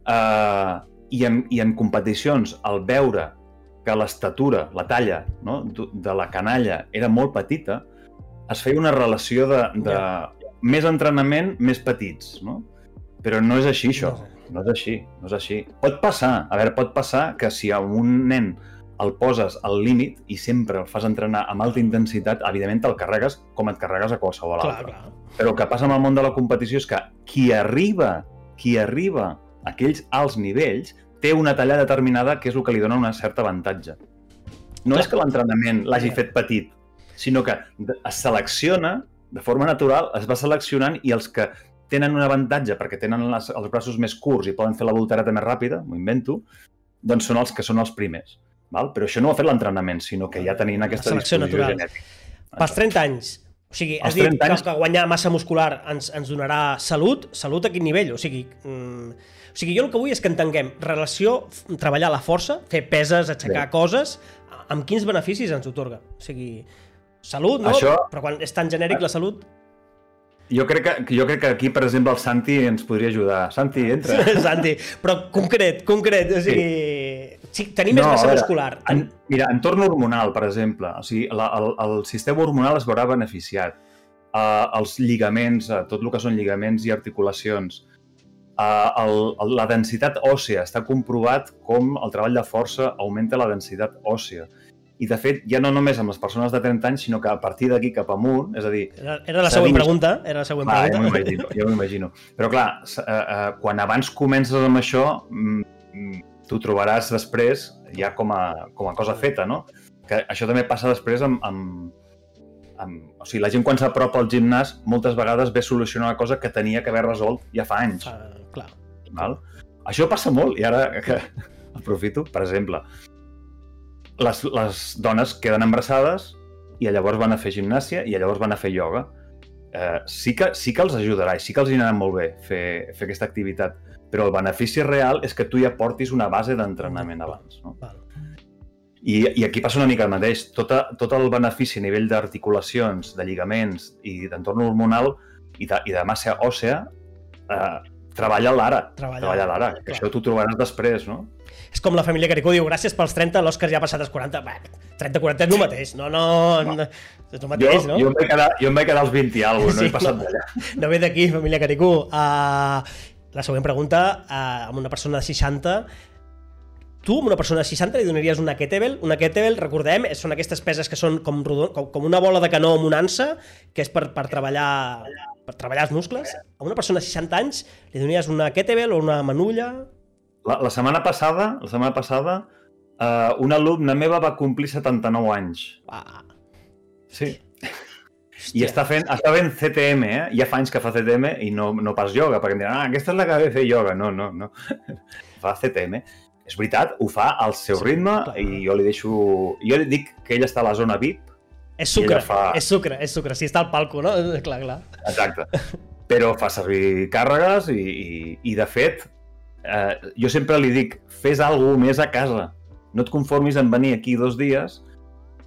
eh, i, en, i en competicions, al veure que l'estatura, la talla no, de la canalla era molt petita, es feia una relació de, de més entrenament, més petits, no? Però no és així, això. No No és així, no és així. Pot passar, a veure, pot passar que si a un nen el poses al límit i sempre el fas entrenar amb alta intensitat, evidentment te'l carregues com et carregues a qualsevol
Clar,
altre.
clar.
Però el que passa amb el món de la competició és que qui arriba, qui arriba a aquells alts nivells, té una talla determinada que és el que li dona un cert avantatge. No
Clar.
és que l'entrenament l'hagi fet petit, sinó que es selecciona, de forma natural, es va seleccionant i els que tenen un avantatge perquè tenen les, els braços més curts i poden fer la voltereta més ràpida, m'ho invento, doncs són els que són els primers. Val? Però això no ho ha fet l'entrenament, sinó que ja tenien aquesta disposició
natural.
genètica.
Pels 30 anys. O sigui, has dit
30 anys-
que, guanyar massa muscular ens, ens donarà salut. Salut a quin nivell? O sigui, mm, o sigui, jo el que vull és que entenguem relació, treballar la força, fer peses, aixecar
Bé.
coses, amb quins beneficis ens otorga. O sigui, salut, no?
Això-
Però quan és tan genèric la salut...
Jo crec, que, jo crec que aquí, per exemple, el Santi ens podria ajudar. Santi, entra.
Santi, però concret, concret, o sigui... Sí. tenir més
No,
massa
a veure,
muscular.
En, mira, entorn hormonal, per exemple, o sigui, la, el, el sistema hormonal es veurà beneficiat. Uh, els lligaments, uh, tot el que són lligaments i articulacions, uh, el, el, la densitat òssea, està comprovat com el treball de força augmenta la densitat òssea. I, de fet, ja no només amb les persones de 30 anys, sinó que a partir d'aquí cap amunt, és a dir,
Era, era la següent pregunta, era la següent
Va, ja m'ho
pregunta.
imagino, ja imagino. Però clar, eh, eh, quan abans comences amb això, mm, mm, t'ho trobaràs després ja com a, com a cosa feta, no? Que això també passa després amb... amb, amb o sigui, la gent quan s'apropa al gimnàs moltes vegades ve solucionar una cosa que tenia que haver resolt ja fa anys.
Ah, clar.
Val? Això passa molt, i ara que aprofito, per exemple, les, les dones queden embarassades i llavors van a fer gimnàsia i llavors van a fer ioga. Eh, sí, que, sí que els ajudarà i sí que els hi anarà molt bé fer, fer aquesta activitat, però el benefici real és que tu ja portis una base d'entrenament abans. No?
Val.
I, I aquí passa una mica el mateix. Tota, tot el benefici a nivell d'articulacions, de lligaments i d'entorn hormonal i de, i de massa òssea eh, treballa l'ara. Treballa l'ara. Que
Clar.
això t'ho trobaràs després, no?
És com la família Caricó diu, gràcies pels 30, l'Òscar ja ha passat els 40. Bé, 30-40 és el mateix. No, no, no, és el
Jo,
mateix, no?
jo, em vaig quedar, jo em vaig quedar als 20 i alguna cosa, no
Sí,
he passat
no.
d'allà.
No ve d'aquí, família Caricó. Uh, la següent pregunta, uh, amb una persona de 60, tu, amb una persona de 60, li donaries una kettlebell? Una kettlebell, recordem, són aquestes peses que són com, rodon, com, com una bola de canó amb una ansa, que és per, per treballar per treballar els muscles. A una persona de 60 anys li donaries una kettlebell o una manulla?
La, la setmana passada, la setmana passada, eh, una alumna meva va complir 79 anys.
Ah,
Sí.
hòstia.
I està fent, està fent CTM, eh? Ja fa anys que fa CTM i no, no pas ioga, perquè em diran, ah, aquesta és la que ve fer ioga. No, no, no. fa CTM. És veritat, ho fa al seu
Sí,
ritme
clar.
i jo li deixo... Jo li dic que ella està a la zona VIP,
És sucre,
fa-
és sucre, és sucre. Si està al palco, no? Clar, clar.
Exacte. Però fa servir càrregues i, i, i de fet, eh, jo sempre li dic, fes alguna més a casa. No et conformis en venir aquí dos dies,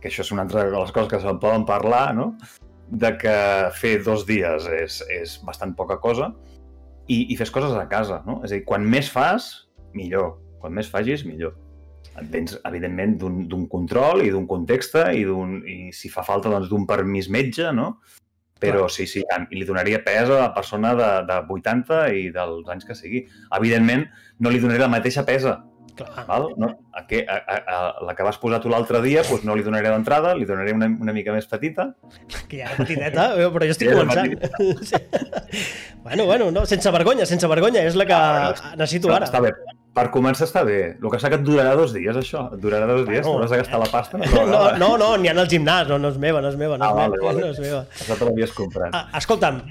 que això és una altra de les coses que se'n poden parlar, no? de que fer dos dies és, és bastant poca cosa i, i fes coses a casa. No? És a dir, quan més fas, millor. Quan més facis, millor. Vens, evidentment, d'un control i d'un context i, i si fa falta, doncs, d'un permís metge, no? Però sí, sí. I li donaria pes a la persona de, de 80 i dels anys que sigui. Evidentment, no li donaré la mateixa pesa.
clar.
Val? No, a, que, a, a, a, la que vas posar tu l'altre dia doncs no li donaré d'entrada, li donaré una, una mica més petita.
Que ja era petiteta, eh, però jo estic
Ja
començant. Sí. bueno, bueno, no, sense vergonya, sense vergonya, és la que
Ah,
necessito ara.
Està bé. Per començar està bé. El que passa que et durarà dos dies, això. Et durarà dos dies,
Bueno,
t'hauràs de gastar la pasta.
No, no, no, n'hi ha al gimnàs, no, no és meva, no és meva, no
Ah,
és,
vale,
meva,
vale.
no és meva.
Això te l'havies comprat.
Ah, escolta'm,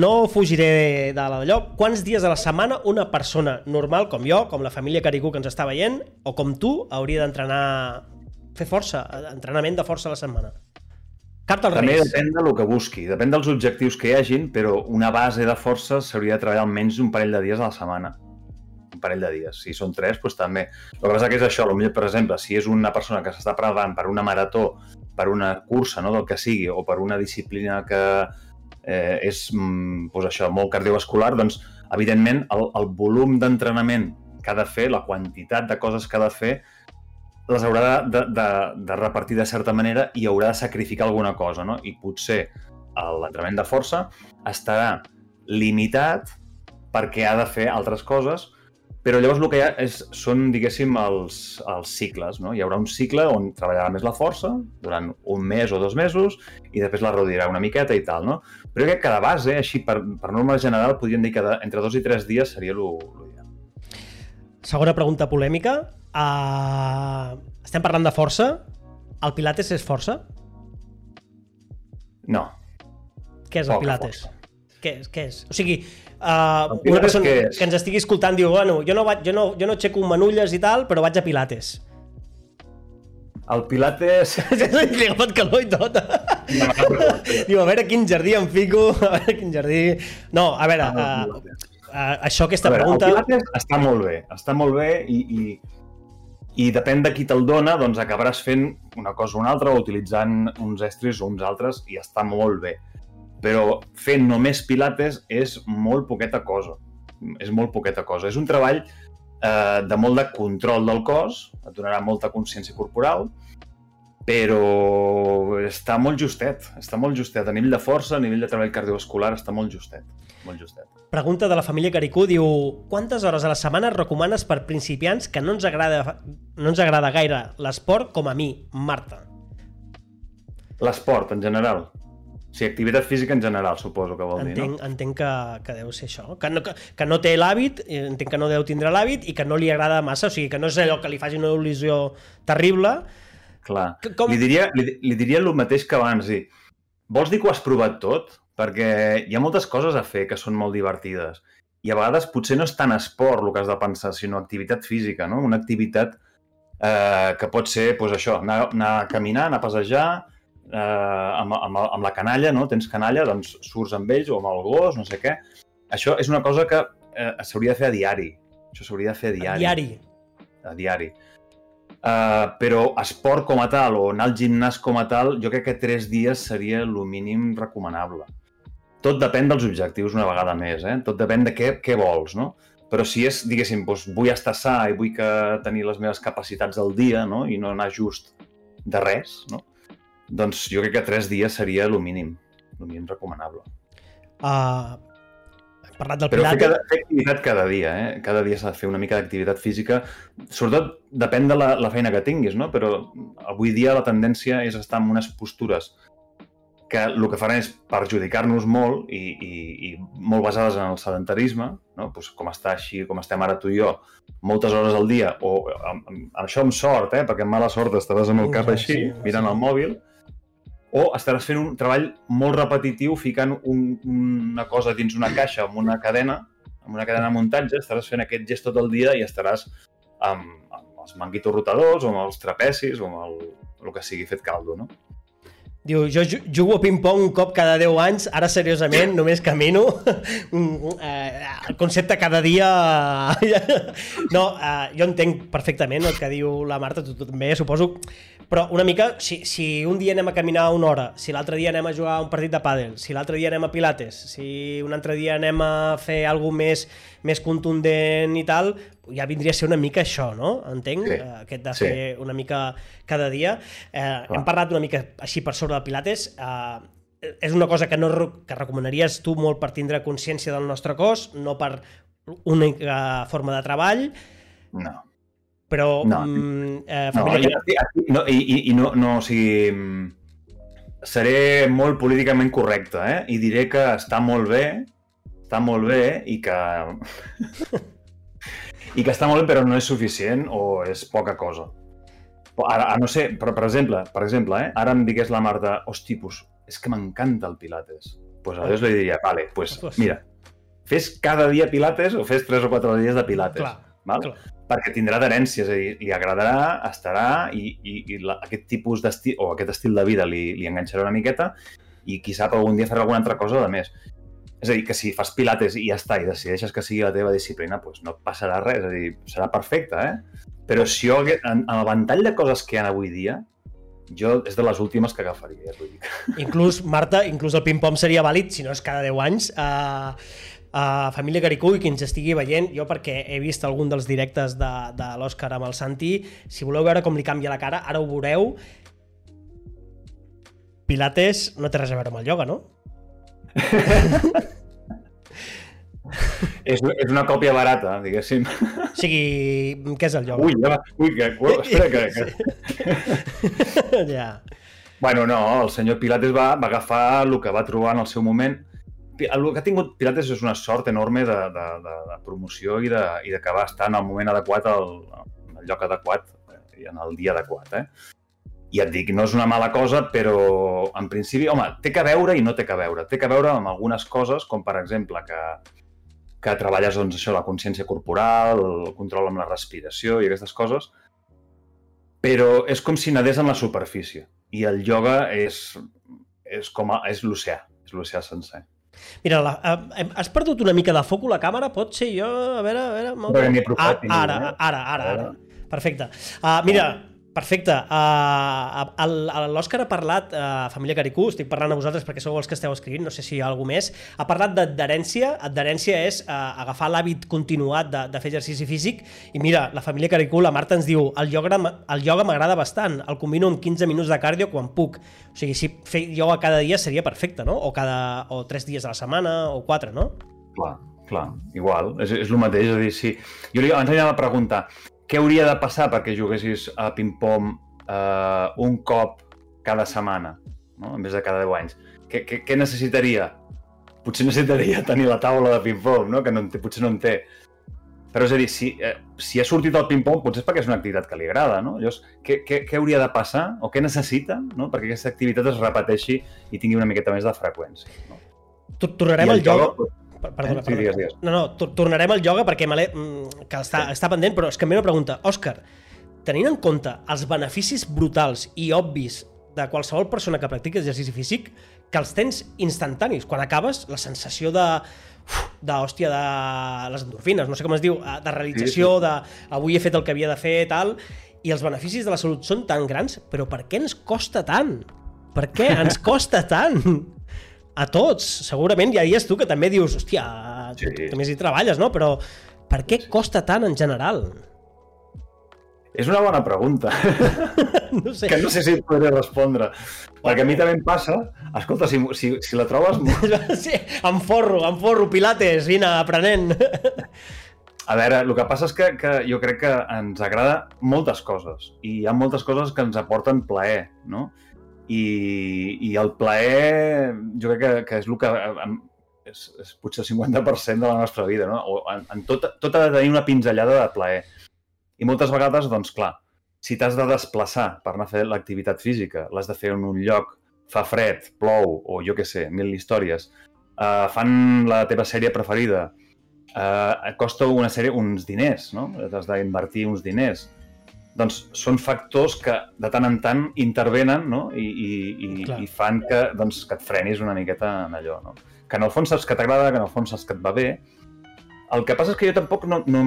no fugiré de l'allò. Quants dies a la setmana una persona normal com jo, com la família Caricú que ens està veient, o com tu, hauria d'entrenar, fer força, entrenament de força a la setmana? Carta als
També
Reis.
depèn del que busqui, depèn dels objectius que hi hagin, però una base de força s'hauria de treballar almenys un parell de dies a la setmana. Un parell de dies. Si són tres, doncs també. El que passa que és això, potser, per exemple, si és una persona que s'està preparant per una marató, per una cursa, no, del que sigui, o per una disciplina que eh, és mm, doncs això, molt cardiovascular, doncs, evidentment, el, el volum d'entrenament que ha de fer, la quantitat de coses que ha de fer, les haurà de, de, de repartir de certa manera i haurà de sacrificar alguna cosa, no? I potser l'entrenament de força estarà limitat perquè ha de fer altres coses però llavors el que hi ha és, són, diguéssim, els, els cicles. No? Hi haurà un cicle on treballarà més la força durant un mes o dos mesos i després la reduirà una miqueta i tal. No? Però crec que de base, així per, per norma general, podríem dir que de, entre dos i tres dies seria l'ideal.
Segona pregunta polèmica. Uh, estem parlant de força. El Pilates és força?
No.
Què és el Pilates? Força. Què és? Què és? O sigui, Uh, una persona que, que ens estigui escoltant diu, bueno, jo no, vaig, jo, no, jo no aixeco manulles i tal, però vaig a Pilates.
El Pilates...
Li ha agafat calor i tot. No, diu, a veure quin jardí em fico, a veure quin jardí... No, a veure, uh, uh, això, aquesta veure, pregunta...
El Pilates està molt bé, està molt bé i, i, i depèn de qui te'l dona, doncs acabaràs fent una cosa o una altra o utilitzant uns estris o uns altres i està molt bé però fent només pilates és molt poqueta cosa. És molt poqueta cosa. És un treball eh, de molt de control del cos, et donarà molta consciència corporal, però està molt justet, està molt justet. A nivell de força, a nivell de treball cardiovascular, està molt justet. Molt justet.
Pregunta de la família Caricú, diu Quantes hores a la setmana recomanes per principiants que no ens agrada, no ens agrada gaire l'esport com a mi, Marta?
L'esport, en general. Sí, activitat física en general, suposo que vol
entenc,
dir, no?
Entenc que, que deu ser això. Que no, que, que no té l'hàbit, entenc que no deu tindre l'hàbit i que no li agrada massa, o sigui, que no és allò que li faci una il·lusió terrible.
Clar. Que, com... li, diria, li, li diria el mateix que abans, dir, vols dir que ho has provat tot? Perquè hi ha moltes coses a fer que són molt divertides. I a vegades potser no és tant esport el que has de pensar, sinó activitat física, no? Una activitat eh, que pot ser, doncs això, anar, anar a caminar, anar a passejar, eh, amb, amb, amb la canalla, no? Tens canalla, doncs surts amb ells o amb el gos, no sé què. Això és una cosa que eh, s'hauria de fer a diari. Això s'hauria de fer a diari.
A diari.
A diari. Uh, però esport com a tal o anar al gimnàs com a tal, jo crec que tres dies seria el mínim recomanable. Tot depèn dels objectius una vegada més, eh? tot depèn de què, què vols, no? Però si és, diguéssim, doncs vull estar sa i vull que tenir les meves capacitats al dia no? i no anar just de res, no? Doncs jo crec que tres dies seria el mínim, el mínim recomanable.
Uh, hem parlat del
Però
Pilates...
Però fer, fer activitat cada dia, eh? Cada dia s'ha de fer una mica d'activitat física. Sobretot depèn de la, la feina que tinguis, no? Però avui dia la tendència és estar en unes postures que el que faran és perjudicar-nos molt i, i, i molt basades en el sedentarisme, no? pues com està així, com estem ara tu i jo, moltes hores al dia, o amb, amb això amb sort, eh? perquè amb mala sort estaràs amb el cap així, mirant el mòbil, o estaràs fent un treball molt repetitiu ficant un, una cosa dins una caixa amb una cadena, amb una cadena de muntatge, estaràs fent aquest gest tot el dia i estaràs amb, amb els manguitos rotadors o amb els trapecis o amb el, el que sigui fet caldo, no?
Diu, jo jugo a ping-pong un cop cada 10 anys, ara seriosament només camino. Eh, el concepte cada dia... no, eh, jo entenc perfectament el que diu la Marta, tu també, suposo però una mica, si, si un dia anem a caminar una hora, si l'altre dia anem a jugar un partit de pàdel, si l'altre dia anem a pilates, si un altre dia anem a fer alguna més, més contundent i tal, ja vindria a ser una mica això, no? Entenc? Sí. Eh, aquest de fer sí. una mica cada dia. Eh, hem parlat una mica així per sobre de pilates. Eh, és una cosa que, no, que recomanaries tu molt per tindre consciència del nostre cos, no per única forma de treball.
No
però... No, mm,
eh, família... no, i, i, i no, no, o sigui, seré molt políticament correcte, eh? I diré que està molt bé, està molt bé i que... i que està molt bé però no és suficient o és poca cosa. Ara, no sé, però per exemple, per exemple, eh? ara em digués la Marta, hosti, pues, és que m'encanta el Pilates. Doncs pues aleshores li diria, vale, pues, mira, fes cada dia Pilates o fes tres o quatre dies de Pilates. Clar, val? clar perquè tindrà adherència, és a dir, li agradarà, estarà i, i, i la, aquest tipus d'estil, o aquest estil de vida li, li enganxarà una miqueta i qui sap algun dia farà alguna altra cosa de més. És a dir, que si fas pilates i ja està, i decideixes que sigui la teva disciplina, doncs no passarà res, és a dir, serà perfecte, eh? Però si jo, en, en el ventall de coses que hi ha avui dia, jo és de les últimes que agafaria, ja t'ho dic.
Inclús, Marta, inclús el ping-pong seria vàlid, si no és cada 10 anys. Uh, a família Caricú i qui ens estigui veient, jo perquè he vist algun dels directes de, de l'Òscar amb el Santi, si voleu veure com li canvia la cara, ara ho veureu. Pilates no té res a veure amb el ioga, no?
És, és una còpia barata, diguéssim.
O sigui, què és el ioga?
Ui, ja ui, que, ui, espera, que, que...
ja.
Bueno, no, el senyor Pilates va, va agafar el que va trobar en el seu moment. El que ha tingut Pilates és una sort enorme de, de, de, de promoció i de, i de que va estar en el moment adequat, al, el lloc adequat i en el dia adequat. Eh? I et dic, no és una mala cosa, però en principi, home, té que veure i no té que veure. Té que veure amb algunes coses, com per exemple que, que treballes doncs, això, la consciència corporal, el control amb la respiració i aquestes coses, però és com si nedés en la superfície. I el ioga és, és com a, és l'oceà, és l'oceà sencer.
Mira, la, eh, has perdut una mica de foc la càmera? Pot ser jo? A veure, a veure... Ah, ara, ara, ara, ara, ara. Perfecte. Uh, mira, Perfecte. Uh, L'Òscar ha parlat, uh, família Caricú, estic parlant a vosaltres perquè sou els que esteu escrivint, no sé si hi ha algú més, ha parlat d'adherència. Adherència és uh, agafar l'hàbit continuat de, de fer exercici físic i mira, la família Caricú, la Marta ens diu el ioga, el ioga m'agrada bastant, el combino amb 15 minuts de cardio quan puc. O sigui, si fer ioga cada dia seria perfecte, no? O, cada, o 3 dies a la setmana o 4, no?
Clar, clar, igual, és, és el mateix, és a dir, si... Jo li, abans li anava a preguntar, què hauria de passar perquè juguessis a ping-pong eh, un cop cada setmana, no? en vez de cada 10 anys? Què, què, què necessitaria? Potser necessitaria tenir la taula de ping-pong, no? que no en té, potser no en té. Però és a dir, si, eh, si ha sortit el ping-pong, potser és perquè és una activitat que li agrada, no? Llavors, què, què, què hauria de passar o què necessita no? perquè aquesta activitat es repeteixi i tingui una miqueta més de freqüència? No?
Tornarem al ioga... Perdona,
eh? sí, digues, digues.
No, no, tornarem al ioga perquè mm, que està, sí. està pendent, però és que a mi una pregunta. Òscar, tenint en compte els beneficis brutals i obvis de qualsevol persona que practica exercici físic, que els tens instantanis. Quan acabes, la sensació de d'hòstia de les endorfines, no sé com es diu, eh, de realització, sí, sí. de avui he fet el que havia de fer, tal, i els beneficis de la salut són tan grans, però per què ens costa tant? Per què ens costa tant? A tots, segurament, ja dies tu que també dius, hòstia, sí. tu també hi treballes, no? Però per què costa tant en general?
És una bona pregunta. no sé. Que no sé si et podré respondre. Bueno. Perquè a mi també em passa... Escolta, si, si, si la trobes...
sí, em forro, em forro, pilates, vine, aprenent.
A veure, el que passa és que, que jo crec que ens agrada moltes coses i hi ha moltes coses que ens aporten plaer, no? I, i el plaer jo crec que, que és el que és, és potser el 50% de la nostra vida, no? O en, en tot, tot ha de tenir una pinzellada de plaer. I moltes vegades, doncs clar, si t'has de desplaçar per anar a fer l'activitat física, l'has de fer en un lloc, fa fred, plou, o jo què sé, mil històries, uh, fan la teva sèrie preferida, uh, costa una sèrie uns diners, no? T'has d'invertir uns diners doncs són factors que de tant en tant intervenen no? I, i, i, i fan que, doncs, que et frenis una miqueta en allò. No? Que en el fons saps que t'agrada, que en el fons saps que et va bé. El que passa és que jo tampoc no, no,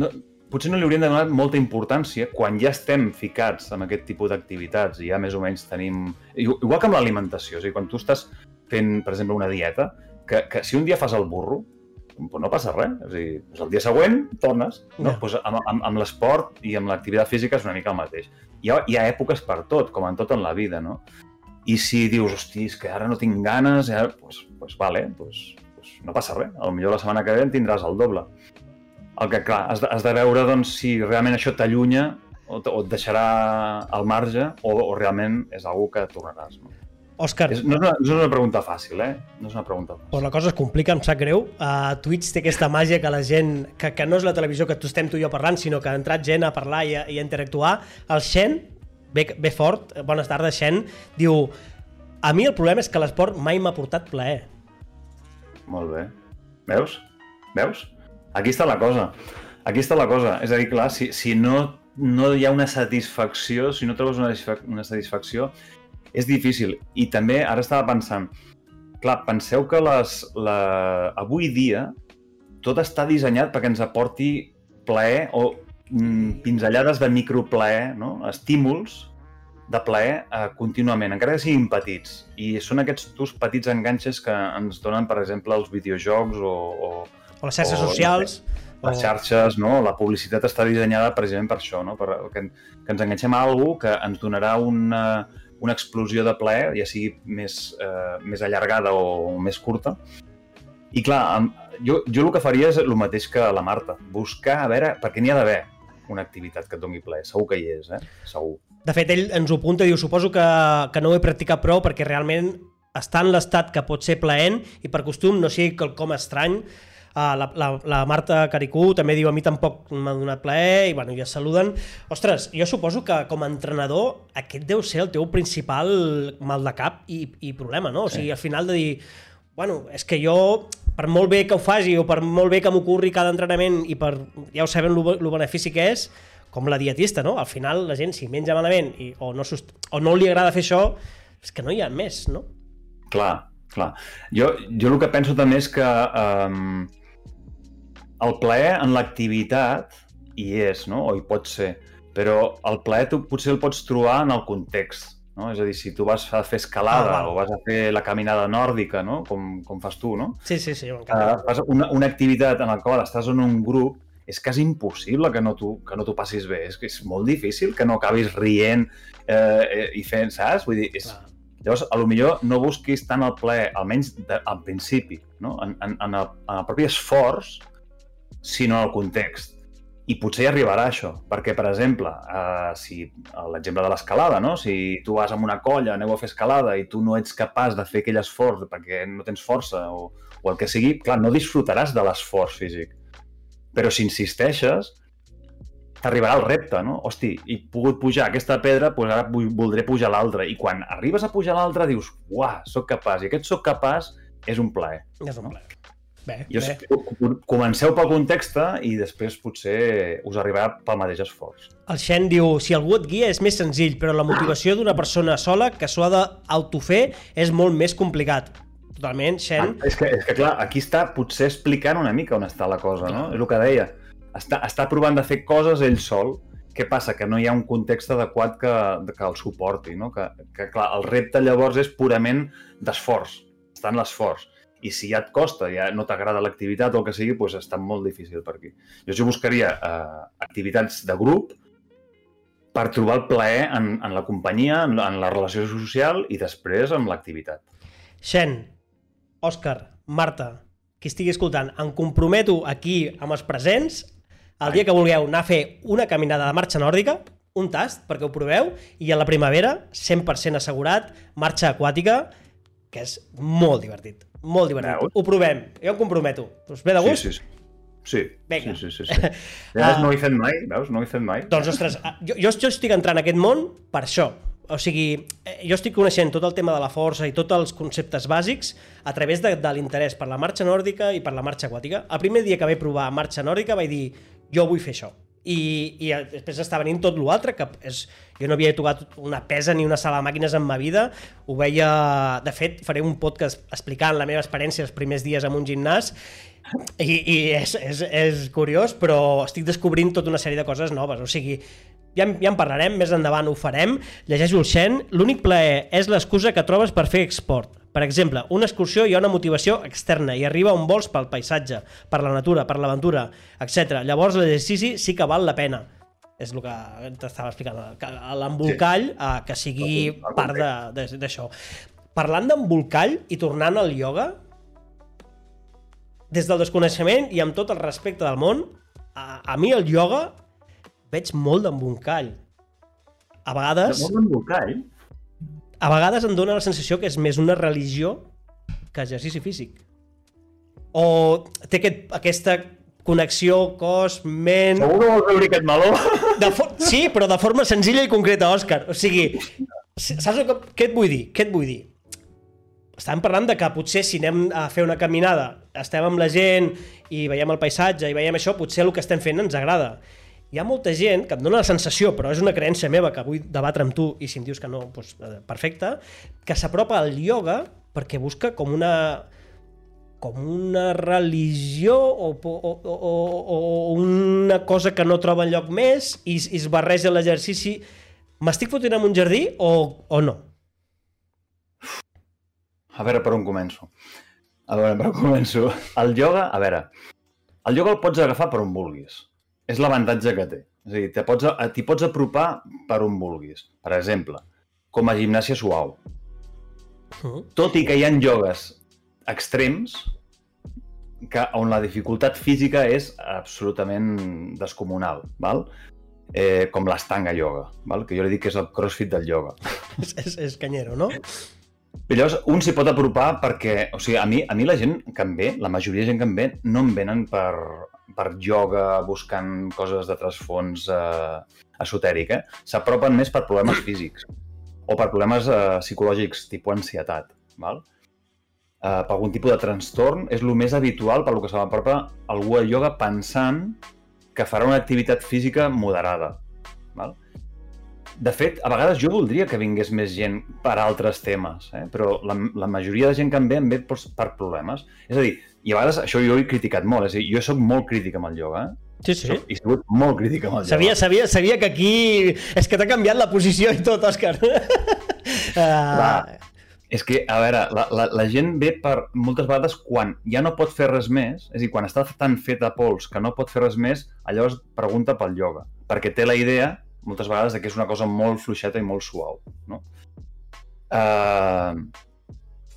no potser no li hauríem de donar molta importància quan ja estem ficats en aquest tipus d'activitats i ja més o menys tenim... Igual que amb l'alimentació, o sigui, quan tu estàs fent, per exemple, una dieta, que, que si un dia fas el burro, pues no passa res. A dir, doncs el dia següent tornes. No? Yeah. Pues amb, amb, amb l'esport i amb l'activitat física és una mica el mateix. Hi ha, hi ha èpoques per tot, com en tot en la vida, no? I si dius, hosti, és que ara no tinc ganes, ja, pues, pues vale, pues, pues no passa res. A millor la setmana que ve en tindràs el doble. El que, clar, has de, has de veure doncs, si realment això t'allunya o, o et deixarà al marge o, o realment és algú que tornaràs. No?
Òscar...
És, no, és una, no és una pregunta fàcil, eh? No és una pregunta fàcil.
Pues la cosa es complica, em sap greu. Uh, Twitch té aquesta màgia que la gent... Que, que no és la televisió que tu estem tu i jo parlant, sinó que ha entrat gent a parlar i a, i a interactuar. El Xen, ve, ve fort, bones tardes, Xen, diu... A mi el problema és que l'esport mai m'ha portat plaer.
Molt bé. Veus? Veus? Aquí està la cosa. Aquí està la cosa. És a dir, clar, si, si no, no hi ha una satisfacció, si no trobes una, una satisfacció, és difícil. I també, ara estava pensant, clar, penseu que les, la... avui dia tot està dissenyat perquè ens aporti plaer o mm, pinzellades de microplaer, no? estímuls de plaer eh, contínuament, encara que siguin petits. I són aquests tus petits enganxes que ens donen, per exemple, els videojocs o... O,
o les xarxes o, socials.
Les xarxes, no? La publicitat està dissenyada precisament per això, no? Per, que, que ens enganxem a alguna que ens donarà una, una explosió de plaer, ja sigui més, eh, més allargada o, més curta. I clar, jo, jo el que faria és el mateix que la Marta, buscar, a veure, perquè n'hi ha d'haver una activitat que et doni plaer, segur que hi és, eh? Segur.
De fet, ell ens ho apunta i diu, suposo que, que no ho he practicat prou perquè realment està en l'estat que pot ser plaent i per costum no sigui quelcom estrany. Uh, la, la, la Marta Caricú també diu a mi tampoc m'ha donat plaer i bueno, ja saluden. Ostres, jo suposo que com a entrenador aquest deu ser el teu principal mal de cap i, i problema, no? O sigui, al final de dir, bueno, és que jo per molt bé que ho faci o per molt bé que m'ocorri cada entrenament i per, ja ho sabem, el benefici que és, com la dietista, no? Al final la gent si menja malament i, o, no o no li agrada fer això, és que no hi ha més, no?
Clar, clar. Jo, jo el que penso també és que um, el plaer en l'activitat hi és, no? O hi pot ser, però el plaer tu potser el pots trobar en el context, no? És a dir, si tu vas a fer escalada ah, o vas a fer la caminada nòrdica, no? Com, com fas tu, no?
Sí, sí, sí.
Uh, fas una, una activitat en la qual estàs en un grup és quasi impossible que no t'ho no passis bé. És que és molt difícil que no acabis rient eh, eh, i fent, saps? Vull dir, és... Clar. Llavors, a lo millor no busquis tant el plaer, almenys de, al principi, no? en, en, en, el, en el propi esforç, sinó el context. I potser hi arribarà això, perquè, per exemple, eh, si l'exemple de l'escalada, no? si tu vas amb una colla, aneu a fer escalada i tu no ets capaç de fer aquell esforç perquè no tens força o, o el que sigui, clar, no disfrutaràs de l'esforç físic. Però si insisteixes, t'arribarà el repte, no? Hosti, he pogut pujar aquesta pedra, doncs ara voldré pujar l'altra. I quan arribes a pujar l'altra dius, uah, sóc capaç. I aquest sóc capaç és un plaer.
És un plaer. Bé,
I bé. Comenceu pel context i després potser us arribarà pel mateix esforç.
El Xen diu, si algú et guia és més senzill, però la motivació d'una persona sola que s'ho ha d'autofer és molt més complicat. Totalment, Xen.
Ah, és, que, és que clar, aquí està potser explicant una mica on està la cosa, no? És el que deia. Està, està provant de fer coses ell sol, què passa? Que no hi ha un context adequat que, que el suporti, no? Que, que clar, el repte llavors és purament d'esforç, està en l'esforç. I si ja et costa, ja no t'agrada l'activitat o el que sigui, doncs està molt difícil per aquí. Jo, jo buscaria eh, activitats de grup per trobar el plaer en, en la companyia, en, en la relació social i després en l'activitat.
Xen, Òscar, Marta, qui estigui escoltant, em comprometo aquí amb els presents el dia que vulgueu anar a fer una caminada de marxa nòrdica, un tast perquè ho proveu, i a la primavera, 100% assegurat, marxa aquàtica, que és molt divertit. Molt divertit. Veus? Ho provem. Jo em comprometo. Us ve de gust?
Sí, sí, sí. Sí, Vinga. sí, sí, sí, sí. Ja uh, no ho he fet mai, veus? No ho he fet mai.
Doncs, ostres, jo, jo estic entrant en aquest món per això, o sigui, eh, jo estic coneixent tot el tema de la força i tots els conceptes bàsics a través de, de l'interès per la marxa nòrdica i per la marxa aquàtica. El primer dia que vaig provar marxa nòrdica vaig dir, jo vull fer això. I, i després està venint tot l'altre, que és, jo no havia tocat una pesa ni una sala de màquines en ma vida, ho veia... De fet, faré un podcast explicant la meva experiència els primers dies en un gimnàs i, i és, és, és curiós, però estic descobrint tota una sèrie de coses noves. O sigui, ja, ja en parlarem, més endavant ho farem. Llegeixo el Xen. L'únic plaer és l'excusa que trobes per fer export. Per exemple, una excursió hi ha una motivació externa i arriba on vols pel paisatge, per la natura, per l'aventura, etc. Llavors l'exercici sí que val la pena. És el que t'estava explicant, l'embolcall, sí. eh, que sigui part d'això. Parlant d'embolcall i tornant al ioga, des del desconeixement i amb tot el respecte del món, a, a mi el ioga veig molt d'embolcall. A vegades...
molt d'embolcall?
A vegades em dóna la sensació que és més una religió que exercici físic. O té aquest, aquesta connexió cos-ment...
Segur que vols veure aquest meló?
De sí, però de forma senzilla i concreta, Òscar. O sigui, saps que, què et vull dir? Què et vull dir? Estàvem parlant de que potser si anem a fer una caminada, estem amb la gent i veiem el paisatge i veiem això, potser el que estem fent ens agrada hi ha molta gent que em dona la sensació, però és una creença meva que vull debatre amb tu i si em dius que no, doncs, perfecte, que s'apropa al ioga perquè busca com una com una religió o, o, o, o una cosa que no troba lloc més i, i es barreja l'exercici. M'estic fotent en un jardí o, o no?
A veure per on començo. A veure per on començo. El ioga, a veure, el ioga el pots agafar per on vulguis és l'avantatge que té. És a dir, t'hi pots, pots apropar per on vulguis. Per exemple, com a gimnàsia suau. Uh. Tot i que hi ha iogues extrems, que on la dificultat física és absolutament descomunal, val? Eh, com l'estanga yoga, val? que jo li dic que és el crossfit del yoga.
És, és, és canyero, no?
I llavors un s'hi pot apropar perquè, o sigui, a mi, a mi la gent que em ve, la majoria de gent que em ve, no em venen per, per yoga buscant coses de trasfons eh, esotèric, eh? S'apropen més per problemes físics o per problemes eh, psicològics, tipus ansietat, val? Eh, per algun tipus de trastorn, és el més habitual per lo que se m'apropa algú a yoga pensant que farà una activitat física moderada, val? De fet, a vegades jo voldria que vingués més gent per altres temes, eh? però la, la majoria de gent que em ve em ve per, per problemes. És a dir, i a vegades això jo ho he criticat molt, és a dir, jo sóc molt crític amb el yoga, eh?
Sí, sí.
Soc, he sigut molt crític amb el
Sabia,
yoga.
sabia, sabia que aquí... És que t'ha canviat la posició i tot, Òscar.
Va,
uh,
és que, a veure, la, la, la gent ve per moltes vegades quan ja no pot fer res més, és a dir, quan està tan fet a pols que no pot fer res més, llavors pregunta pel yoga, perquè té la idea, moltes vegades, de que és una cosa molt fluixeta i molt suau, no? Uh,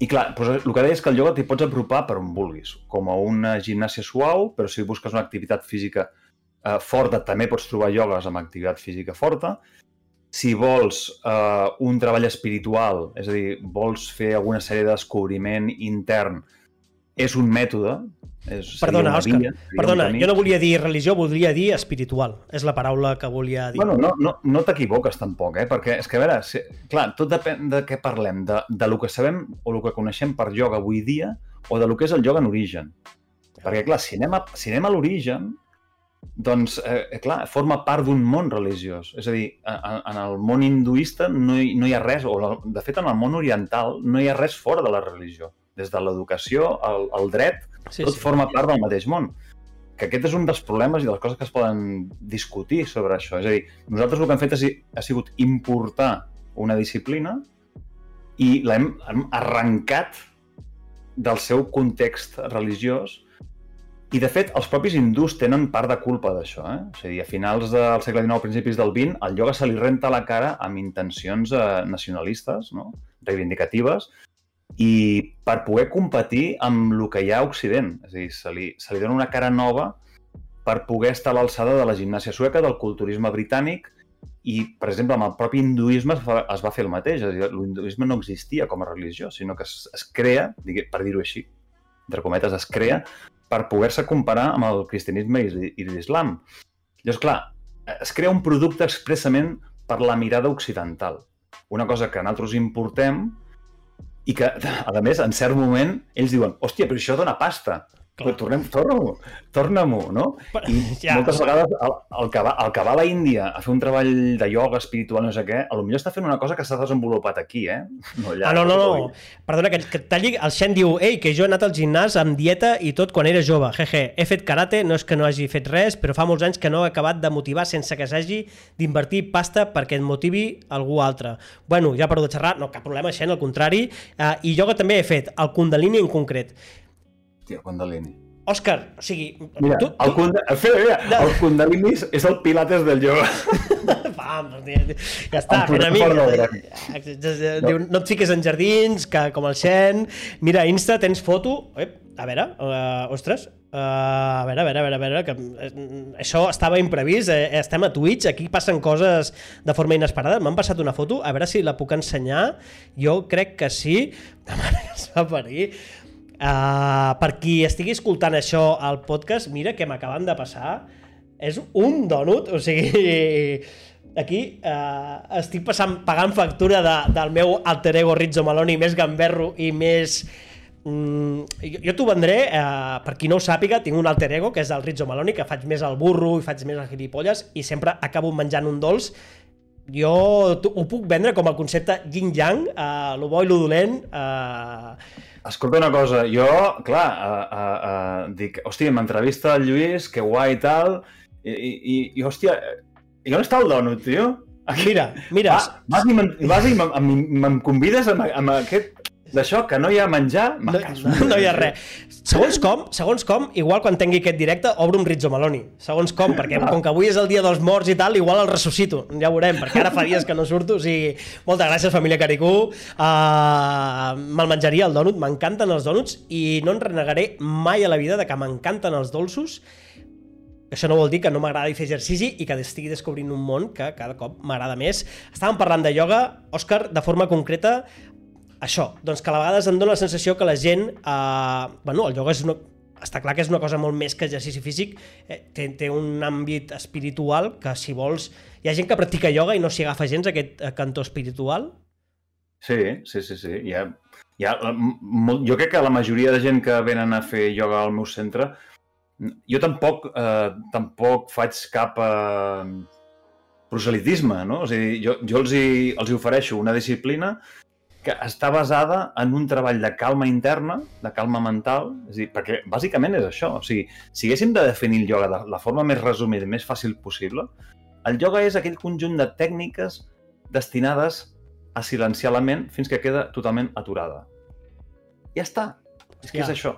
I clar, doncs, el que deia és que el yoga t'hi pots apropar per on vulguis, com a una gimnàsia suau, però si busques una activitat física uh, forta, també pots trobar iogues amb activitat física forta, si vols eh, un treball espiritual, és a dir, vols fer alguna sèrie de descobriment intern, és un mètode. És,
perdona, Òscar,
via,
perdona, jo no volia dir religió, voldria dir espiritual. És la paraula que volia dir.
Bueno, no, no, no t'equivoques tampoc, eh? perquè és que, a veure, si, clar, tot depèn de què parlem, de, de lo que sabem o el que coneixem per yoga avui dia o de lo que és el yoga en origen. Perquè, clar, si anem a, si anem a l'origen, doncs, eh, clar, forma part d'un món religiós. És a dir, en, en el món hinduista no hi, no hi ha res, o la, de fet en el món oriental no hi ha res fora de la religió. Des de l'educació, el, el dret,
sí,
tot
sí.
forma part del mateix món. Que aquest és un dels problemes i de les coses que es poden discutir sobre això. És a dir, nosaltres el que hem fet ha, ha sigut importar una disciplina i l'hem hem arrencat del seu context religiós i, de fet, els propis hindús tenen part de culpa d'això. Eh? A dir, a finals del segle XIX, principis del XX, el ioga se li renta la cara amb intencions eh, nacionalistes, no? reivindicatives, i per poder competir amb el que hi ha a Occident. És a dir, se li, se li dona una cara nova per poder estar a l'alçada de la gimnàsia sueca, del culturisme britànic, i, per exemple, amb el propi hinduisme es va, es va fer el mateix. És a dir, l'hinduisme no existia com a religió, sinó que es, es crea, digui- per dir-ho així, entre cometes, es crea per poder-se comparar amb el cristianisme i, i l'islam. Llavors, clar, es crea un producte expressament per la mirada occidental. Una cosa que nosaltres importem i que, a més, en cert moment, ells diuen, hòstia, però això dona pasta.
Clar.
Tornem, torna-m'ho, torna-m'ho, no?
Però-
I
ja,
moltes vegades el, el, que va, el que va a la Índia a fer un treball de ioga espiritual, no sé què, a lo millor està fent una cosa que s'ha desenvolupat aquí, eh? No allà.
Ah, no, no, no. Perdona, que, que talli. El Xen diu, ei, que jo he anat al gimnàs amb dieta i tot quan era jove. Jeje, he fet karate, no és que no hagi fet res, però fa molts anys que no he acabat de motivar sense que s'hagi d'invertir pasta perquè et motivi algú altre. Bueno, ja paro de xerrar, no, cap problema, Xen, al contrari. Uh, I yoga també he fet, el kundalini en concret.
Hòstia, Kundalini.
Òscar, o sigui...
Mira,
tu,
el, kunda... Espera, mira, el Kundalini és- és el pilates del yoga.
Pam, ja està,
Em
fent amic.
gremi.
Diu, no et fiques en jardins, que, com el Xen. Mira, Insta tens foto... Ep, a veure, uh, ostres, uh, a veure, a veure, a veure, a veure, que eh, això estava imprevist, eh, estem a Twitch, aquí passen coses de forma inesperada, m'han passat una foto, a veure si la puc ensenyar, jo crec que sí, la mare que es va parir, Uh, per qui estigui escoltant això al podcast, mira que m'acaben de passar. És un donut, o sigui... Aquí uh, estic passant, pagant factura de, del meu alter ego Rizzo Maloni més gamberro i més... Mm, jo jo t'ho vendré, eh, per qui no ho sàpiga, tinc un alter ego, que és el Rizzo Maloni, que faig més al burro i faig més al gilipolles, i sempre acabo menjant un dolç jo ho puc vendre com el concepte yin-yang, uh, lo bo i lo dolent, uh,
Escolta una cosa, jo, clar, uh, uh, uh, dic, hòstia, m'entrevista el Lluís, que guai i tal, i, i, i, hòstia, i on està el dònut, tio? Aquí.
Mira, mira,
Va, vas i vas i me'n- me'n me'n convides amb, amb aquest... d'això, que no hi ha menjar,
no, no, no hi ha res. Segons com, segons com, igual quan tingui aquest directe, obro un Rizzo Maloni. Segons com, perquè com que avui és el dia dels morts i tal, igual el ressuscito. Ja ho veurem, perquè ara fa dies que no surto. O sigui, moltes gràcies, família Caricú. Uh, Me'l menjaria, el dònut. M'encanten els dònuts i no en renegaré mai a la vida de que m'encanten els dolços. Això no vol dir que no m'agradi fer exercici i que estigui descobrint un món que cada cop m'agrada més. Estàvem parlant de ioga, Òscar, de forma concreta, això, doncs que a vegades em dóna la sensació que la gent... Eh, bueno, el ioga és una, està clar que és una cosa molt més que exercici físic, eh, té, té un àmbit espiritual que, si vols... Hi ha gent que practica ioga i no s'hi agafa gens aquest eh, cantó espiritual?
Sí, sí, sí, sí. Hi ha, hi ha, molt, jo crec que la majoria de gent que venen a fer ioga al meu centre, jo tampoc, eh, tampoc faig cap eh, proselitisme, no? O sigui, jo, jo els, hi, els hi ofereixo una disciplina que està basada en un treball de calma interna, de calma mental, és dir, perquè bàsicament és això. O sigui, si haguéssim de definir el ioga de la forma més resumida i més fàcil possible, el ioga és aquell conjunt de tècniques destinades a silenciar la ment fins que queda totalment aturada. Ja està. És que ja. és això.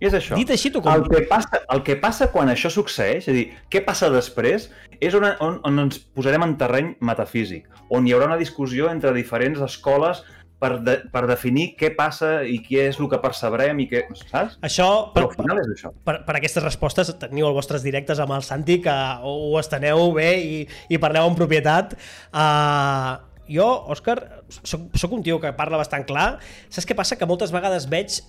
I és això.
Dit així, tu com...
El que, passa, el que passa quan això succeeix, és a dir, què passa després, és on, on, on ens posarem en terreny metafísic, on hi haurà una discussió entre diferents escoles per, de, per definir què passa i què és el que percebrem i què... Saps?
Això,
per, al final és això.
Per, per aquestes respostes teniu els vostres directes amb el Santi que ho, esteneu bé i, i parleu en propietat. Uh, jo, Òscar, soc, soc un tio que parla bastant clar. Saps què passa? Que moltes vegades veig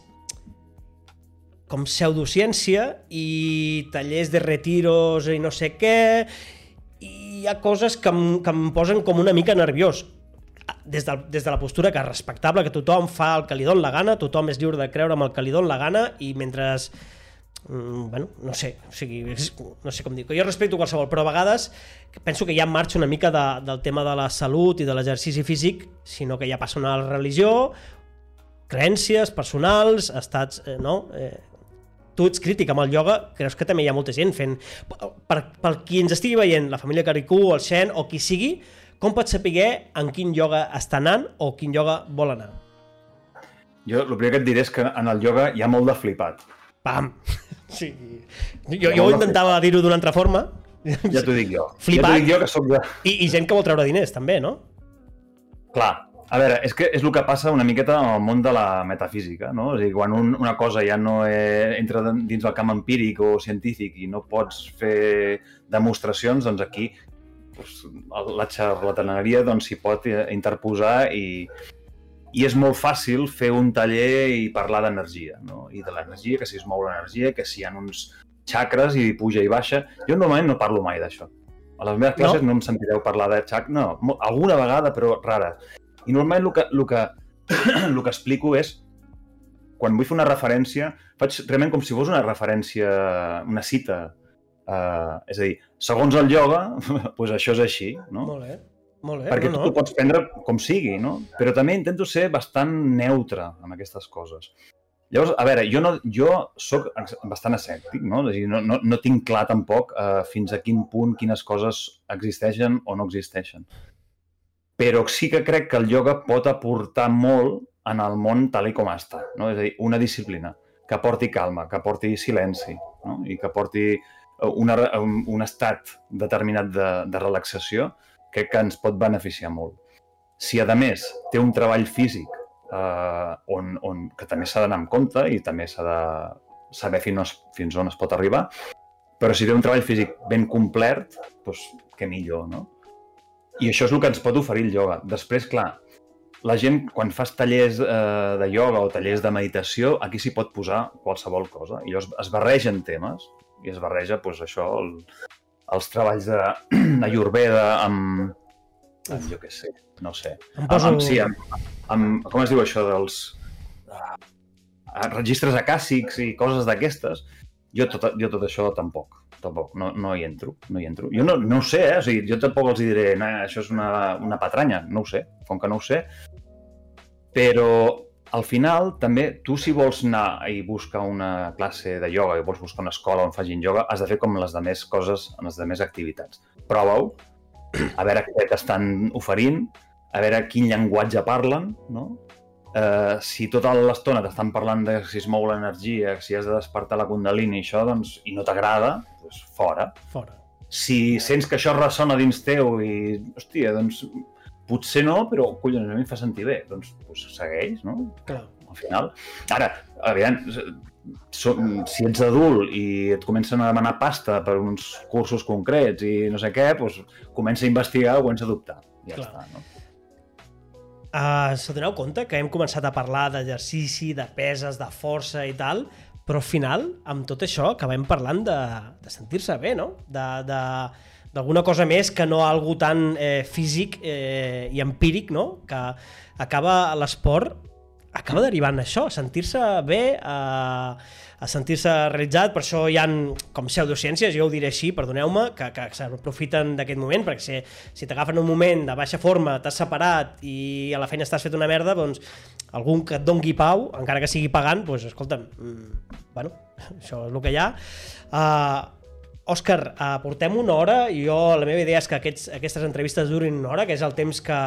com pseudociència i tallers de retiros i no sé què, i hi ha coses que em, que em posen com una mica nerviós. Des de, des de la postura que és respectable, que tothom fa el que li dona la gana, tothom és lliure de creure amb el que li dona la gana, i mentre mm, bueno, no sé, o sigui, no sé com dir, jo respecto qualsevol, però a vegades penso que ja marxa una mica de, del tema de la salut i de l'exercici físic, sinó que ja passa una religió, creences personals, estats, eh, no? Eh, tu ets crític amb el ioga, creus que també hi ha molta gent fent... Per, per qui ens estigui veient, la família Caricú, el Xen o qui sigui, com pots saber en quin ioga està anant o quin ioga vol anar?
Jo el primer que et diré és que en el ioga hi ha molt de flipat.
Pam! Sí. Jo, jo intentava dir-ho d'una altra forma.
Ja t'ho dic jo.
Flipat.
Ja dic jo que soc de...
I, I gent que vol treure diners, també, no?
Clar, a veure, és que és el que passa una miqueta en el món de la metafísica, no? És a dir, quan un, una cosa ja no eh, entra dins del camp empíric o científic i no pots fer demostracions, doncs aquí doncs, la xarlataneria doncs, s'hi pot eh, interposar i, i és molt fàcil fer un taller i parlar d'energia, no? I de l'energia, que si es mou l'energia, que si hi ha uns xacres i puja i baixa. Jo normalment no parlo mai d'això. A les meves classes no, no em sentireu parlar de xac, no, alguna vegada, però rara. I normalment el que, el que, el que explico és, quan vull fer una referència, faig realment com si fos una referència, una cita. Uh, és a dir, segons el ioga, doncs això és així, no?
Molt bé. Molt bé,
Perquè
no,
tu no. pots prendre com sigui, no? Però també intento ser bastant neutre en aquestes coses. Llavors, a veure, jo, no, jo sóc bastant escèptic, no? És dir, no, no, no tinc clar tampoc uh, fins a quin punt quines coses existeixen o no existeixen però sí que crec que el ioga pot aportar molt en el món tal com està. No? És a dir, una disciplina que porti calma, que porti silenci no? i que porti eh, una, un estat determinat de, de relaxació, crec que ens pot beneficiar molt. Si, a més, té un treball físic eh, on, on, que també s'ha d'anar en compte i també s'ha de saber fins, fins on es pot arribar, però si té un treball físic ben complet, doncs què millor, no? I això és el que ens pot oferir el ioga. Després, clar, la gent, quan fas tallers eh, de ioga o tallers de meditació, aquí s'hi pot posar qualsevol cosa. I es, es barregen temes, i es barreja, doncs, això, el, els treballs de, Ayurveda amb, amb, jo què sé, no sé.
Em poso...
amb, sí, amb, amb, com es diu això dels uh, registres acàssics i coses d'aquestes. Jo tot, jo tot això tampoc tampoc, no, no hi entro, no hi entro. Jo no, no ho sé, eh? O sigui, jo tampoc els diré, nah, això és una, una patranya, no ho sé, com que no ho sé. Però al final, també, tu si vols anar i buscar una classe de ioga i vols buscar una escola on fagin ioga, has de fer com les demés coses, en les demés activitats. Prova-ho, a veure què t'estan oferint, a veure quin llenguatge parlen, no? Eh, si tota l'estona t'estan parlant de si es mou l'energia, si has de despertar la kundalini i això, doncs, i no t'agrada, doncs fora.
Fora.
Si sents que això ressona dins teu i, hòstia, doncs potser no, però collons, a mi em fa sentir bé, doncs, doncs segueix, no?
Clar.
Al final. Ara, aviam, so, si ets adult i et comencen a demanar pasta per uns cursos concrets i no sé què, doncs comença a investigar o comença a dubtar. Ja
Clar.
està, no?
Uh, se doneu compte que hem començat a parlar d'exercici, de peses, de força i tal, però al final, amb tot això, acabem parlant de, de sentir-se bé, no? De, de, d'alguna cosa més que no algo tan eh, físic eh, i empíric, no? Que acaba l'esport acaba derivant això, sentir-se bé, a, a sentir-se realitzat, per això hi han com pseudociències, jo ho diré així, perdoneu-me, que, que s'aprofiten d'aquest moment, perquè si, si t'agafen un moment de baixa forma, t'has separat i a la feina estàs fet una merda, doncs algun que et dongui pau, encara que sigui pagant, doncs escolta'm, mm, bueno, això és el que hi ha. Uh, Òscar, uh, portem una hora i jo, la meva idea és que aquests, aquestes entrevistes durin una hora, que és el temps que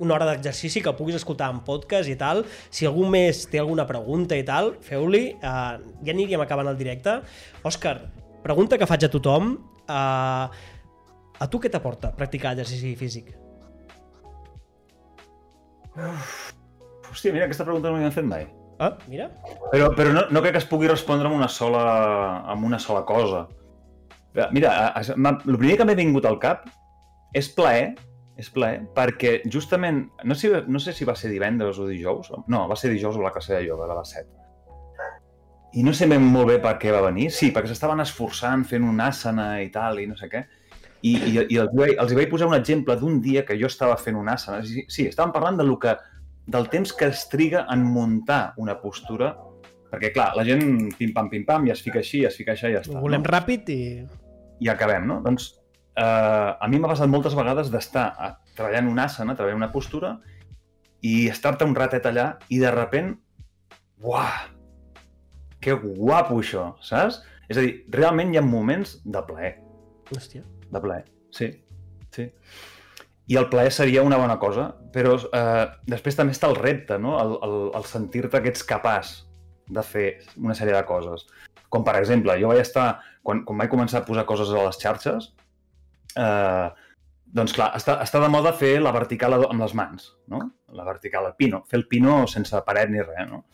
una hora d'exercici que puguis escoltar en podcast i tal. Si algú més té alguna pregunta i tal, feu-li. Uh, ja aniríem acabant el directe. Òscar, pregunta que faig a tothom. Uh, a tu què t'aporta practicar exercici físic?
Hòstia, mira, aquesta pregunta no han fet mai.
Ah, mira.
Però, però no, no crec que es pugui respondre amb una sola, amb una sola cosa. Mira, m'ha- el primer que m'ha vingut al cap és plaer, és plaer, perquè justament, no sé, no sé si va ser divendres o dijous, no, va ser dijous a la classe de ioga, de les 7. I no sé ben molt bé per què va venir, sí, perquè s'estaven esforçant fent un asana i tal, i no sé què, i, i, i els, vaig, els vaig posar un exemple d'un dia que jo estava fent un asana, sí, sí estàvem parlant de lo que, del temps que es triga en muntar una postura perquè, clar, la gent pim-pam, pim-pam, ja es fica així, ja es fica això i ja està.
Ho volem
no?
ràpid i...
I acabem, no? Doncs eh, a mi m'ha passat moltes vegades d'estar a- treballant una asana, treballant una postura, i estar-te un ratet allà i de repent, uah, que guapo això, saps? És a dir, realment hi ha moments de plaer,
Hòstia.
de plaer, sí, sí. I el plaer seria una bona cosa, però eh, després també està el repte, no? El, el, el sentir-te que ets capaç de fer una sèrie de coses. Com, per exemple, jo vaig estar, quan, quan vaig començar a posar coses a les xarxes, eh, doncs clar, està, està de moda fer la vertical amb les mans, no? La vertical, el pino, fer el pino sense paret ni res, no?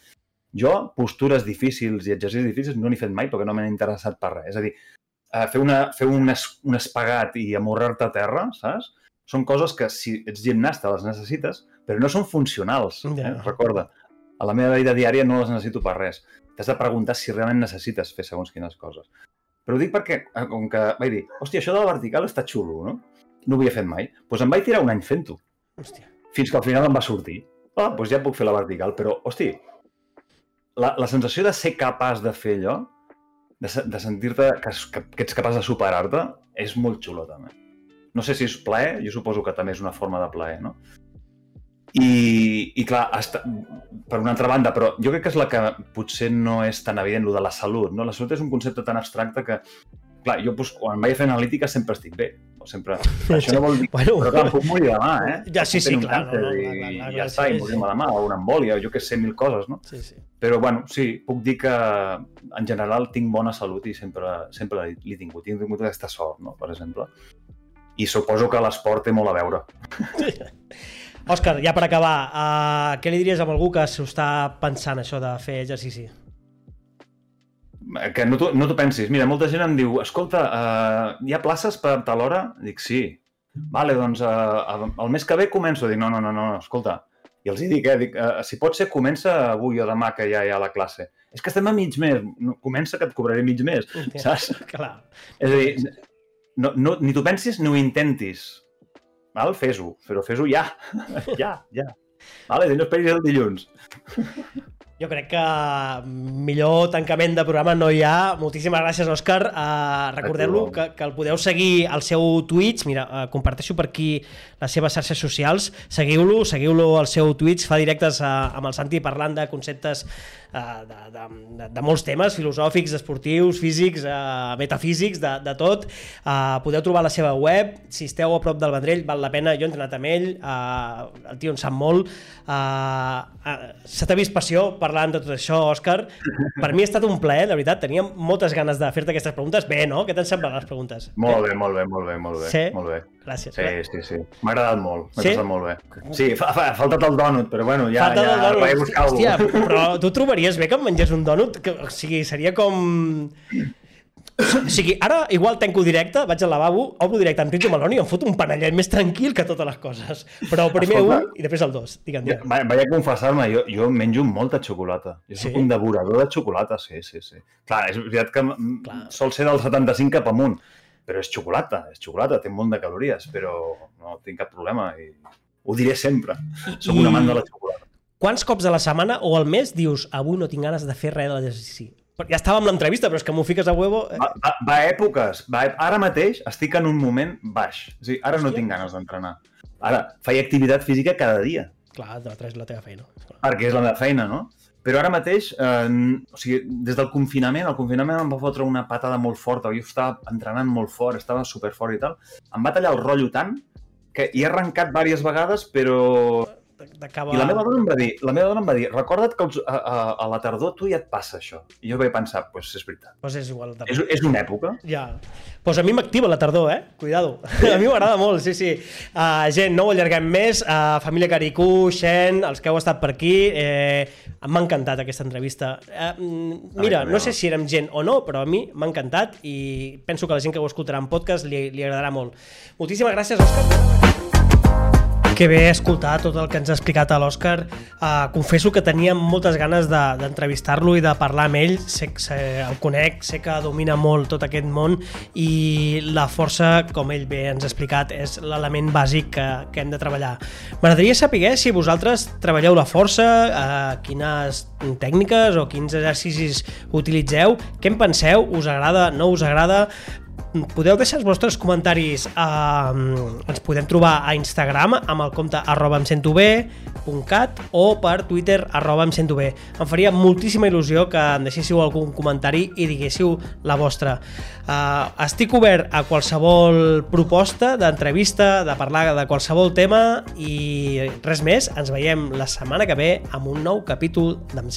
Jo, postures difícils i exercicis difícils no n'he fet mai perquè no m'han interessat per res. És a dir, eh, fer, una, fer un, es, un espagat i amorrar-te a terra, saps? Són coses que si ets gimnasta les necessites, però no són funcionals.
Ja.
Eh? Recorda, a la meva vida diària no les necessito per res. T'has de preguntar si realment necessites fer segons quines coses. Però ho dic perquè, eh, com que vaig dir, hòstia, això de la vertical està xulo, no? No ho havia fet mai. Doncs pues em vaig tirar un any fent-ho,
Hòstia.
fins que al final em va sortir. Ah, doncs ja puc fer la vertical, però, hosti, la, la sensació de ser capaç de fer allò, de, de sentir-te que, que, que ets capaç de superar-te, és molt xulo, també. No sé si és plaer, jo suposo que també és una forma de plaer, no? I, i clar, està, per una altra banda, però jo crec que és la que potser no és tan evident, lo de la salut, no? La salut és un concepte tan abstracte que, clar, jo doncs, quan vaig a fer analítica sempre estic bé, o sempre... Això no vol dir...
Bueno,
Però clar, puc morir demà, eh?
Ja, sí, sí, clar, no, no,
i,
clar, clar,
i ja
sí,
està, i
sí.
morir-me demà, o una embòlia, o jo que sé, mil coses, no?
Sí, sí.
Però, bueno, sí, puc dir que en general tinc bona salut i sempre, sempre l'he tingut. He tingut aquesta sort, no?, per exemple. I suposo que l'esport té molt a veure.
Òscar, ja per acabar, uh, què li diries a algú que s'ho està pensant això de fer exercici?
Que no t'ho no pensis. Mira, molta gent em diu, escolta, uh, hi ha places per tal hora? Dic, sí. Vale, doncs uh, el mes que ve començo. Dic, no, no, no, no, escolta. I els hi dic, eh, dic, uh, si pot ser, comença avui o demà que ja hi ha la classe. És que estem a mig mes. Comença que et cobraré mig mes, saps?
Clar.
És a dir, no, no, ni t'ho pensis ni ho intentis. Val? Fes-ho, però fes-ho ja. ja, ja. Vale? No esperis el dilluns.
Jo crec que millor tancament de programa no hi ha. Moltíssimes gràcies, Òscar. Uh, Recordeu-lo que, que el podeu seguir al seu Twitch. Mira, uh, comparteixo per aquí les seves xarxes socials. Seguiu-lo, seguiu-lo al seu Twitch. Fa directes uh, amb el Santi parlant de conceptes uh, de, de, de, de molts temes, filosòfics, esportius, físics, uh, metafísics, de, de tot. Uh, podeu trobar la seva web. Si esteu a prop del Vendrell, val la pena. Jo he entrenat amb ell. Uh, el tio en sap molt. Uh, uh, Se t'ha vist passió parlant de tot això, Òscar. Per mi ha estat un plaer, de veritat. Tenia moltes ganes de fer-te aquestes preguntes. Bé, no? Què te'n semblen les preguntes?
Molt bé, molt bé, molt bé, molt bé.
Sí?
Molt bé.
Gràcies.
Sí, sí, sí. M'ha agradat molt. M'ha
Sí?
passat molt bé. Sí, fa, fa, ha faltat el dònut, però bueno, ja,
Falta
ja vaig buscar
Hòstia,
algú.
però tu trobaries bé que em mengés un dònut? Que, o sigui, seria com... O sigui, ara igual tanco directe, vaig al lavabo, obro directe amb Rizzo Maloni i em foto un panellet més tranquil que totes les coses. Però primer
Escolta.
un i després el dos. Digue'm,
Ja,
digue'm.
va- vaig a confessar-me, jo, jo menjo molta xocolata. Jo soc
Sí?
un devorador de xocolata, sí, sí, sí. Clar, és veritat que
Clar.
sol ser del 75 cap amunt, però és xocolata, és xocolata, té munt de calories, però no tinc cap problema i ho diré sempre. Soc un amant de la xocolata.
Quants cops a la setmana o al mes dius avui no tinc ganes de fer res de l'exercici? Ja estava amb l'entrevista, però és que m'ho fiques a huevo... eh?
Va, va, va a èpoques, va ara mateix estic en un moment baix. O sigui, ara no
Hòstia.
tinc ganes d'entrenar. Ara, faig activitat física cada dia,
Clar, de la, la teva feina.
Perquè és la meva feina, no? Però ara mateix, eh, o sigui, des del confinament, el confinament em va fotre una patada molt forta, jo estava entrenant molt fort, estava super fort i tal, em va tallar el rotllo tant que hi he arrencat diverses vegades, però...
D'acaba...
I la meva dona em va dir, la meva dona em va dir, recorda't que els, a, a, a la tardor tu ja et passa això. I jo vaig pensar, doncs pues és veritat.
Pues és igual. De...
És, és una època.
Ja. Pues a mi m'activa la tardor, eh? Cuidado. A mi m'agrada molt, sí, sí. Uh, gent, no ho allarguem més. Uh, família Caricú, Xen, els que heu estat per aquí, eh, m'ha encantat aquesta entrevista. Uh, mira,
també,
no sé si érem gent o no, però a mi m'ha encantat i penso que la gent que ho escoltarà en podcast li, li agradarà molt. Moltíssimes gràcies, Òscar. Que bé escoltar tot el que ens ha explicat a l'Òscar. Uh, confesso que tenia moltes ganes de- d'entrevistar-lo i de parlar amb ell. Sé, sé, el conec, sé que domina molt tot aquest món i la força, com ell bé ens ha explicat, és l'element bàsic que, que hem de treballar. M'agradaria saber si vosaltres treballeu la força, uh, quines tècniques o quins exercicis utilitzeu, què en penseu, us agrada, no us agrada, podeu deixar els vostres comentaris a, ens podem trobar a Instagram amb el compte arroba bé.cat o per Twitter arroba em sento bé. Em faria moltíssima il·lusió que em deixéssiu algun comentari i diguéssiu la vostra. Uh, estic obert a qualsevol proposta d'entrevista, de parlar de qualsevol tema i res més, ens veiem la setmana que ve amb un nou capítol d'em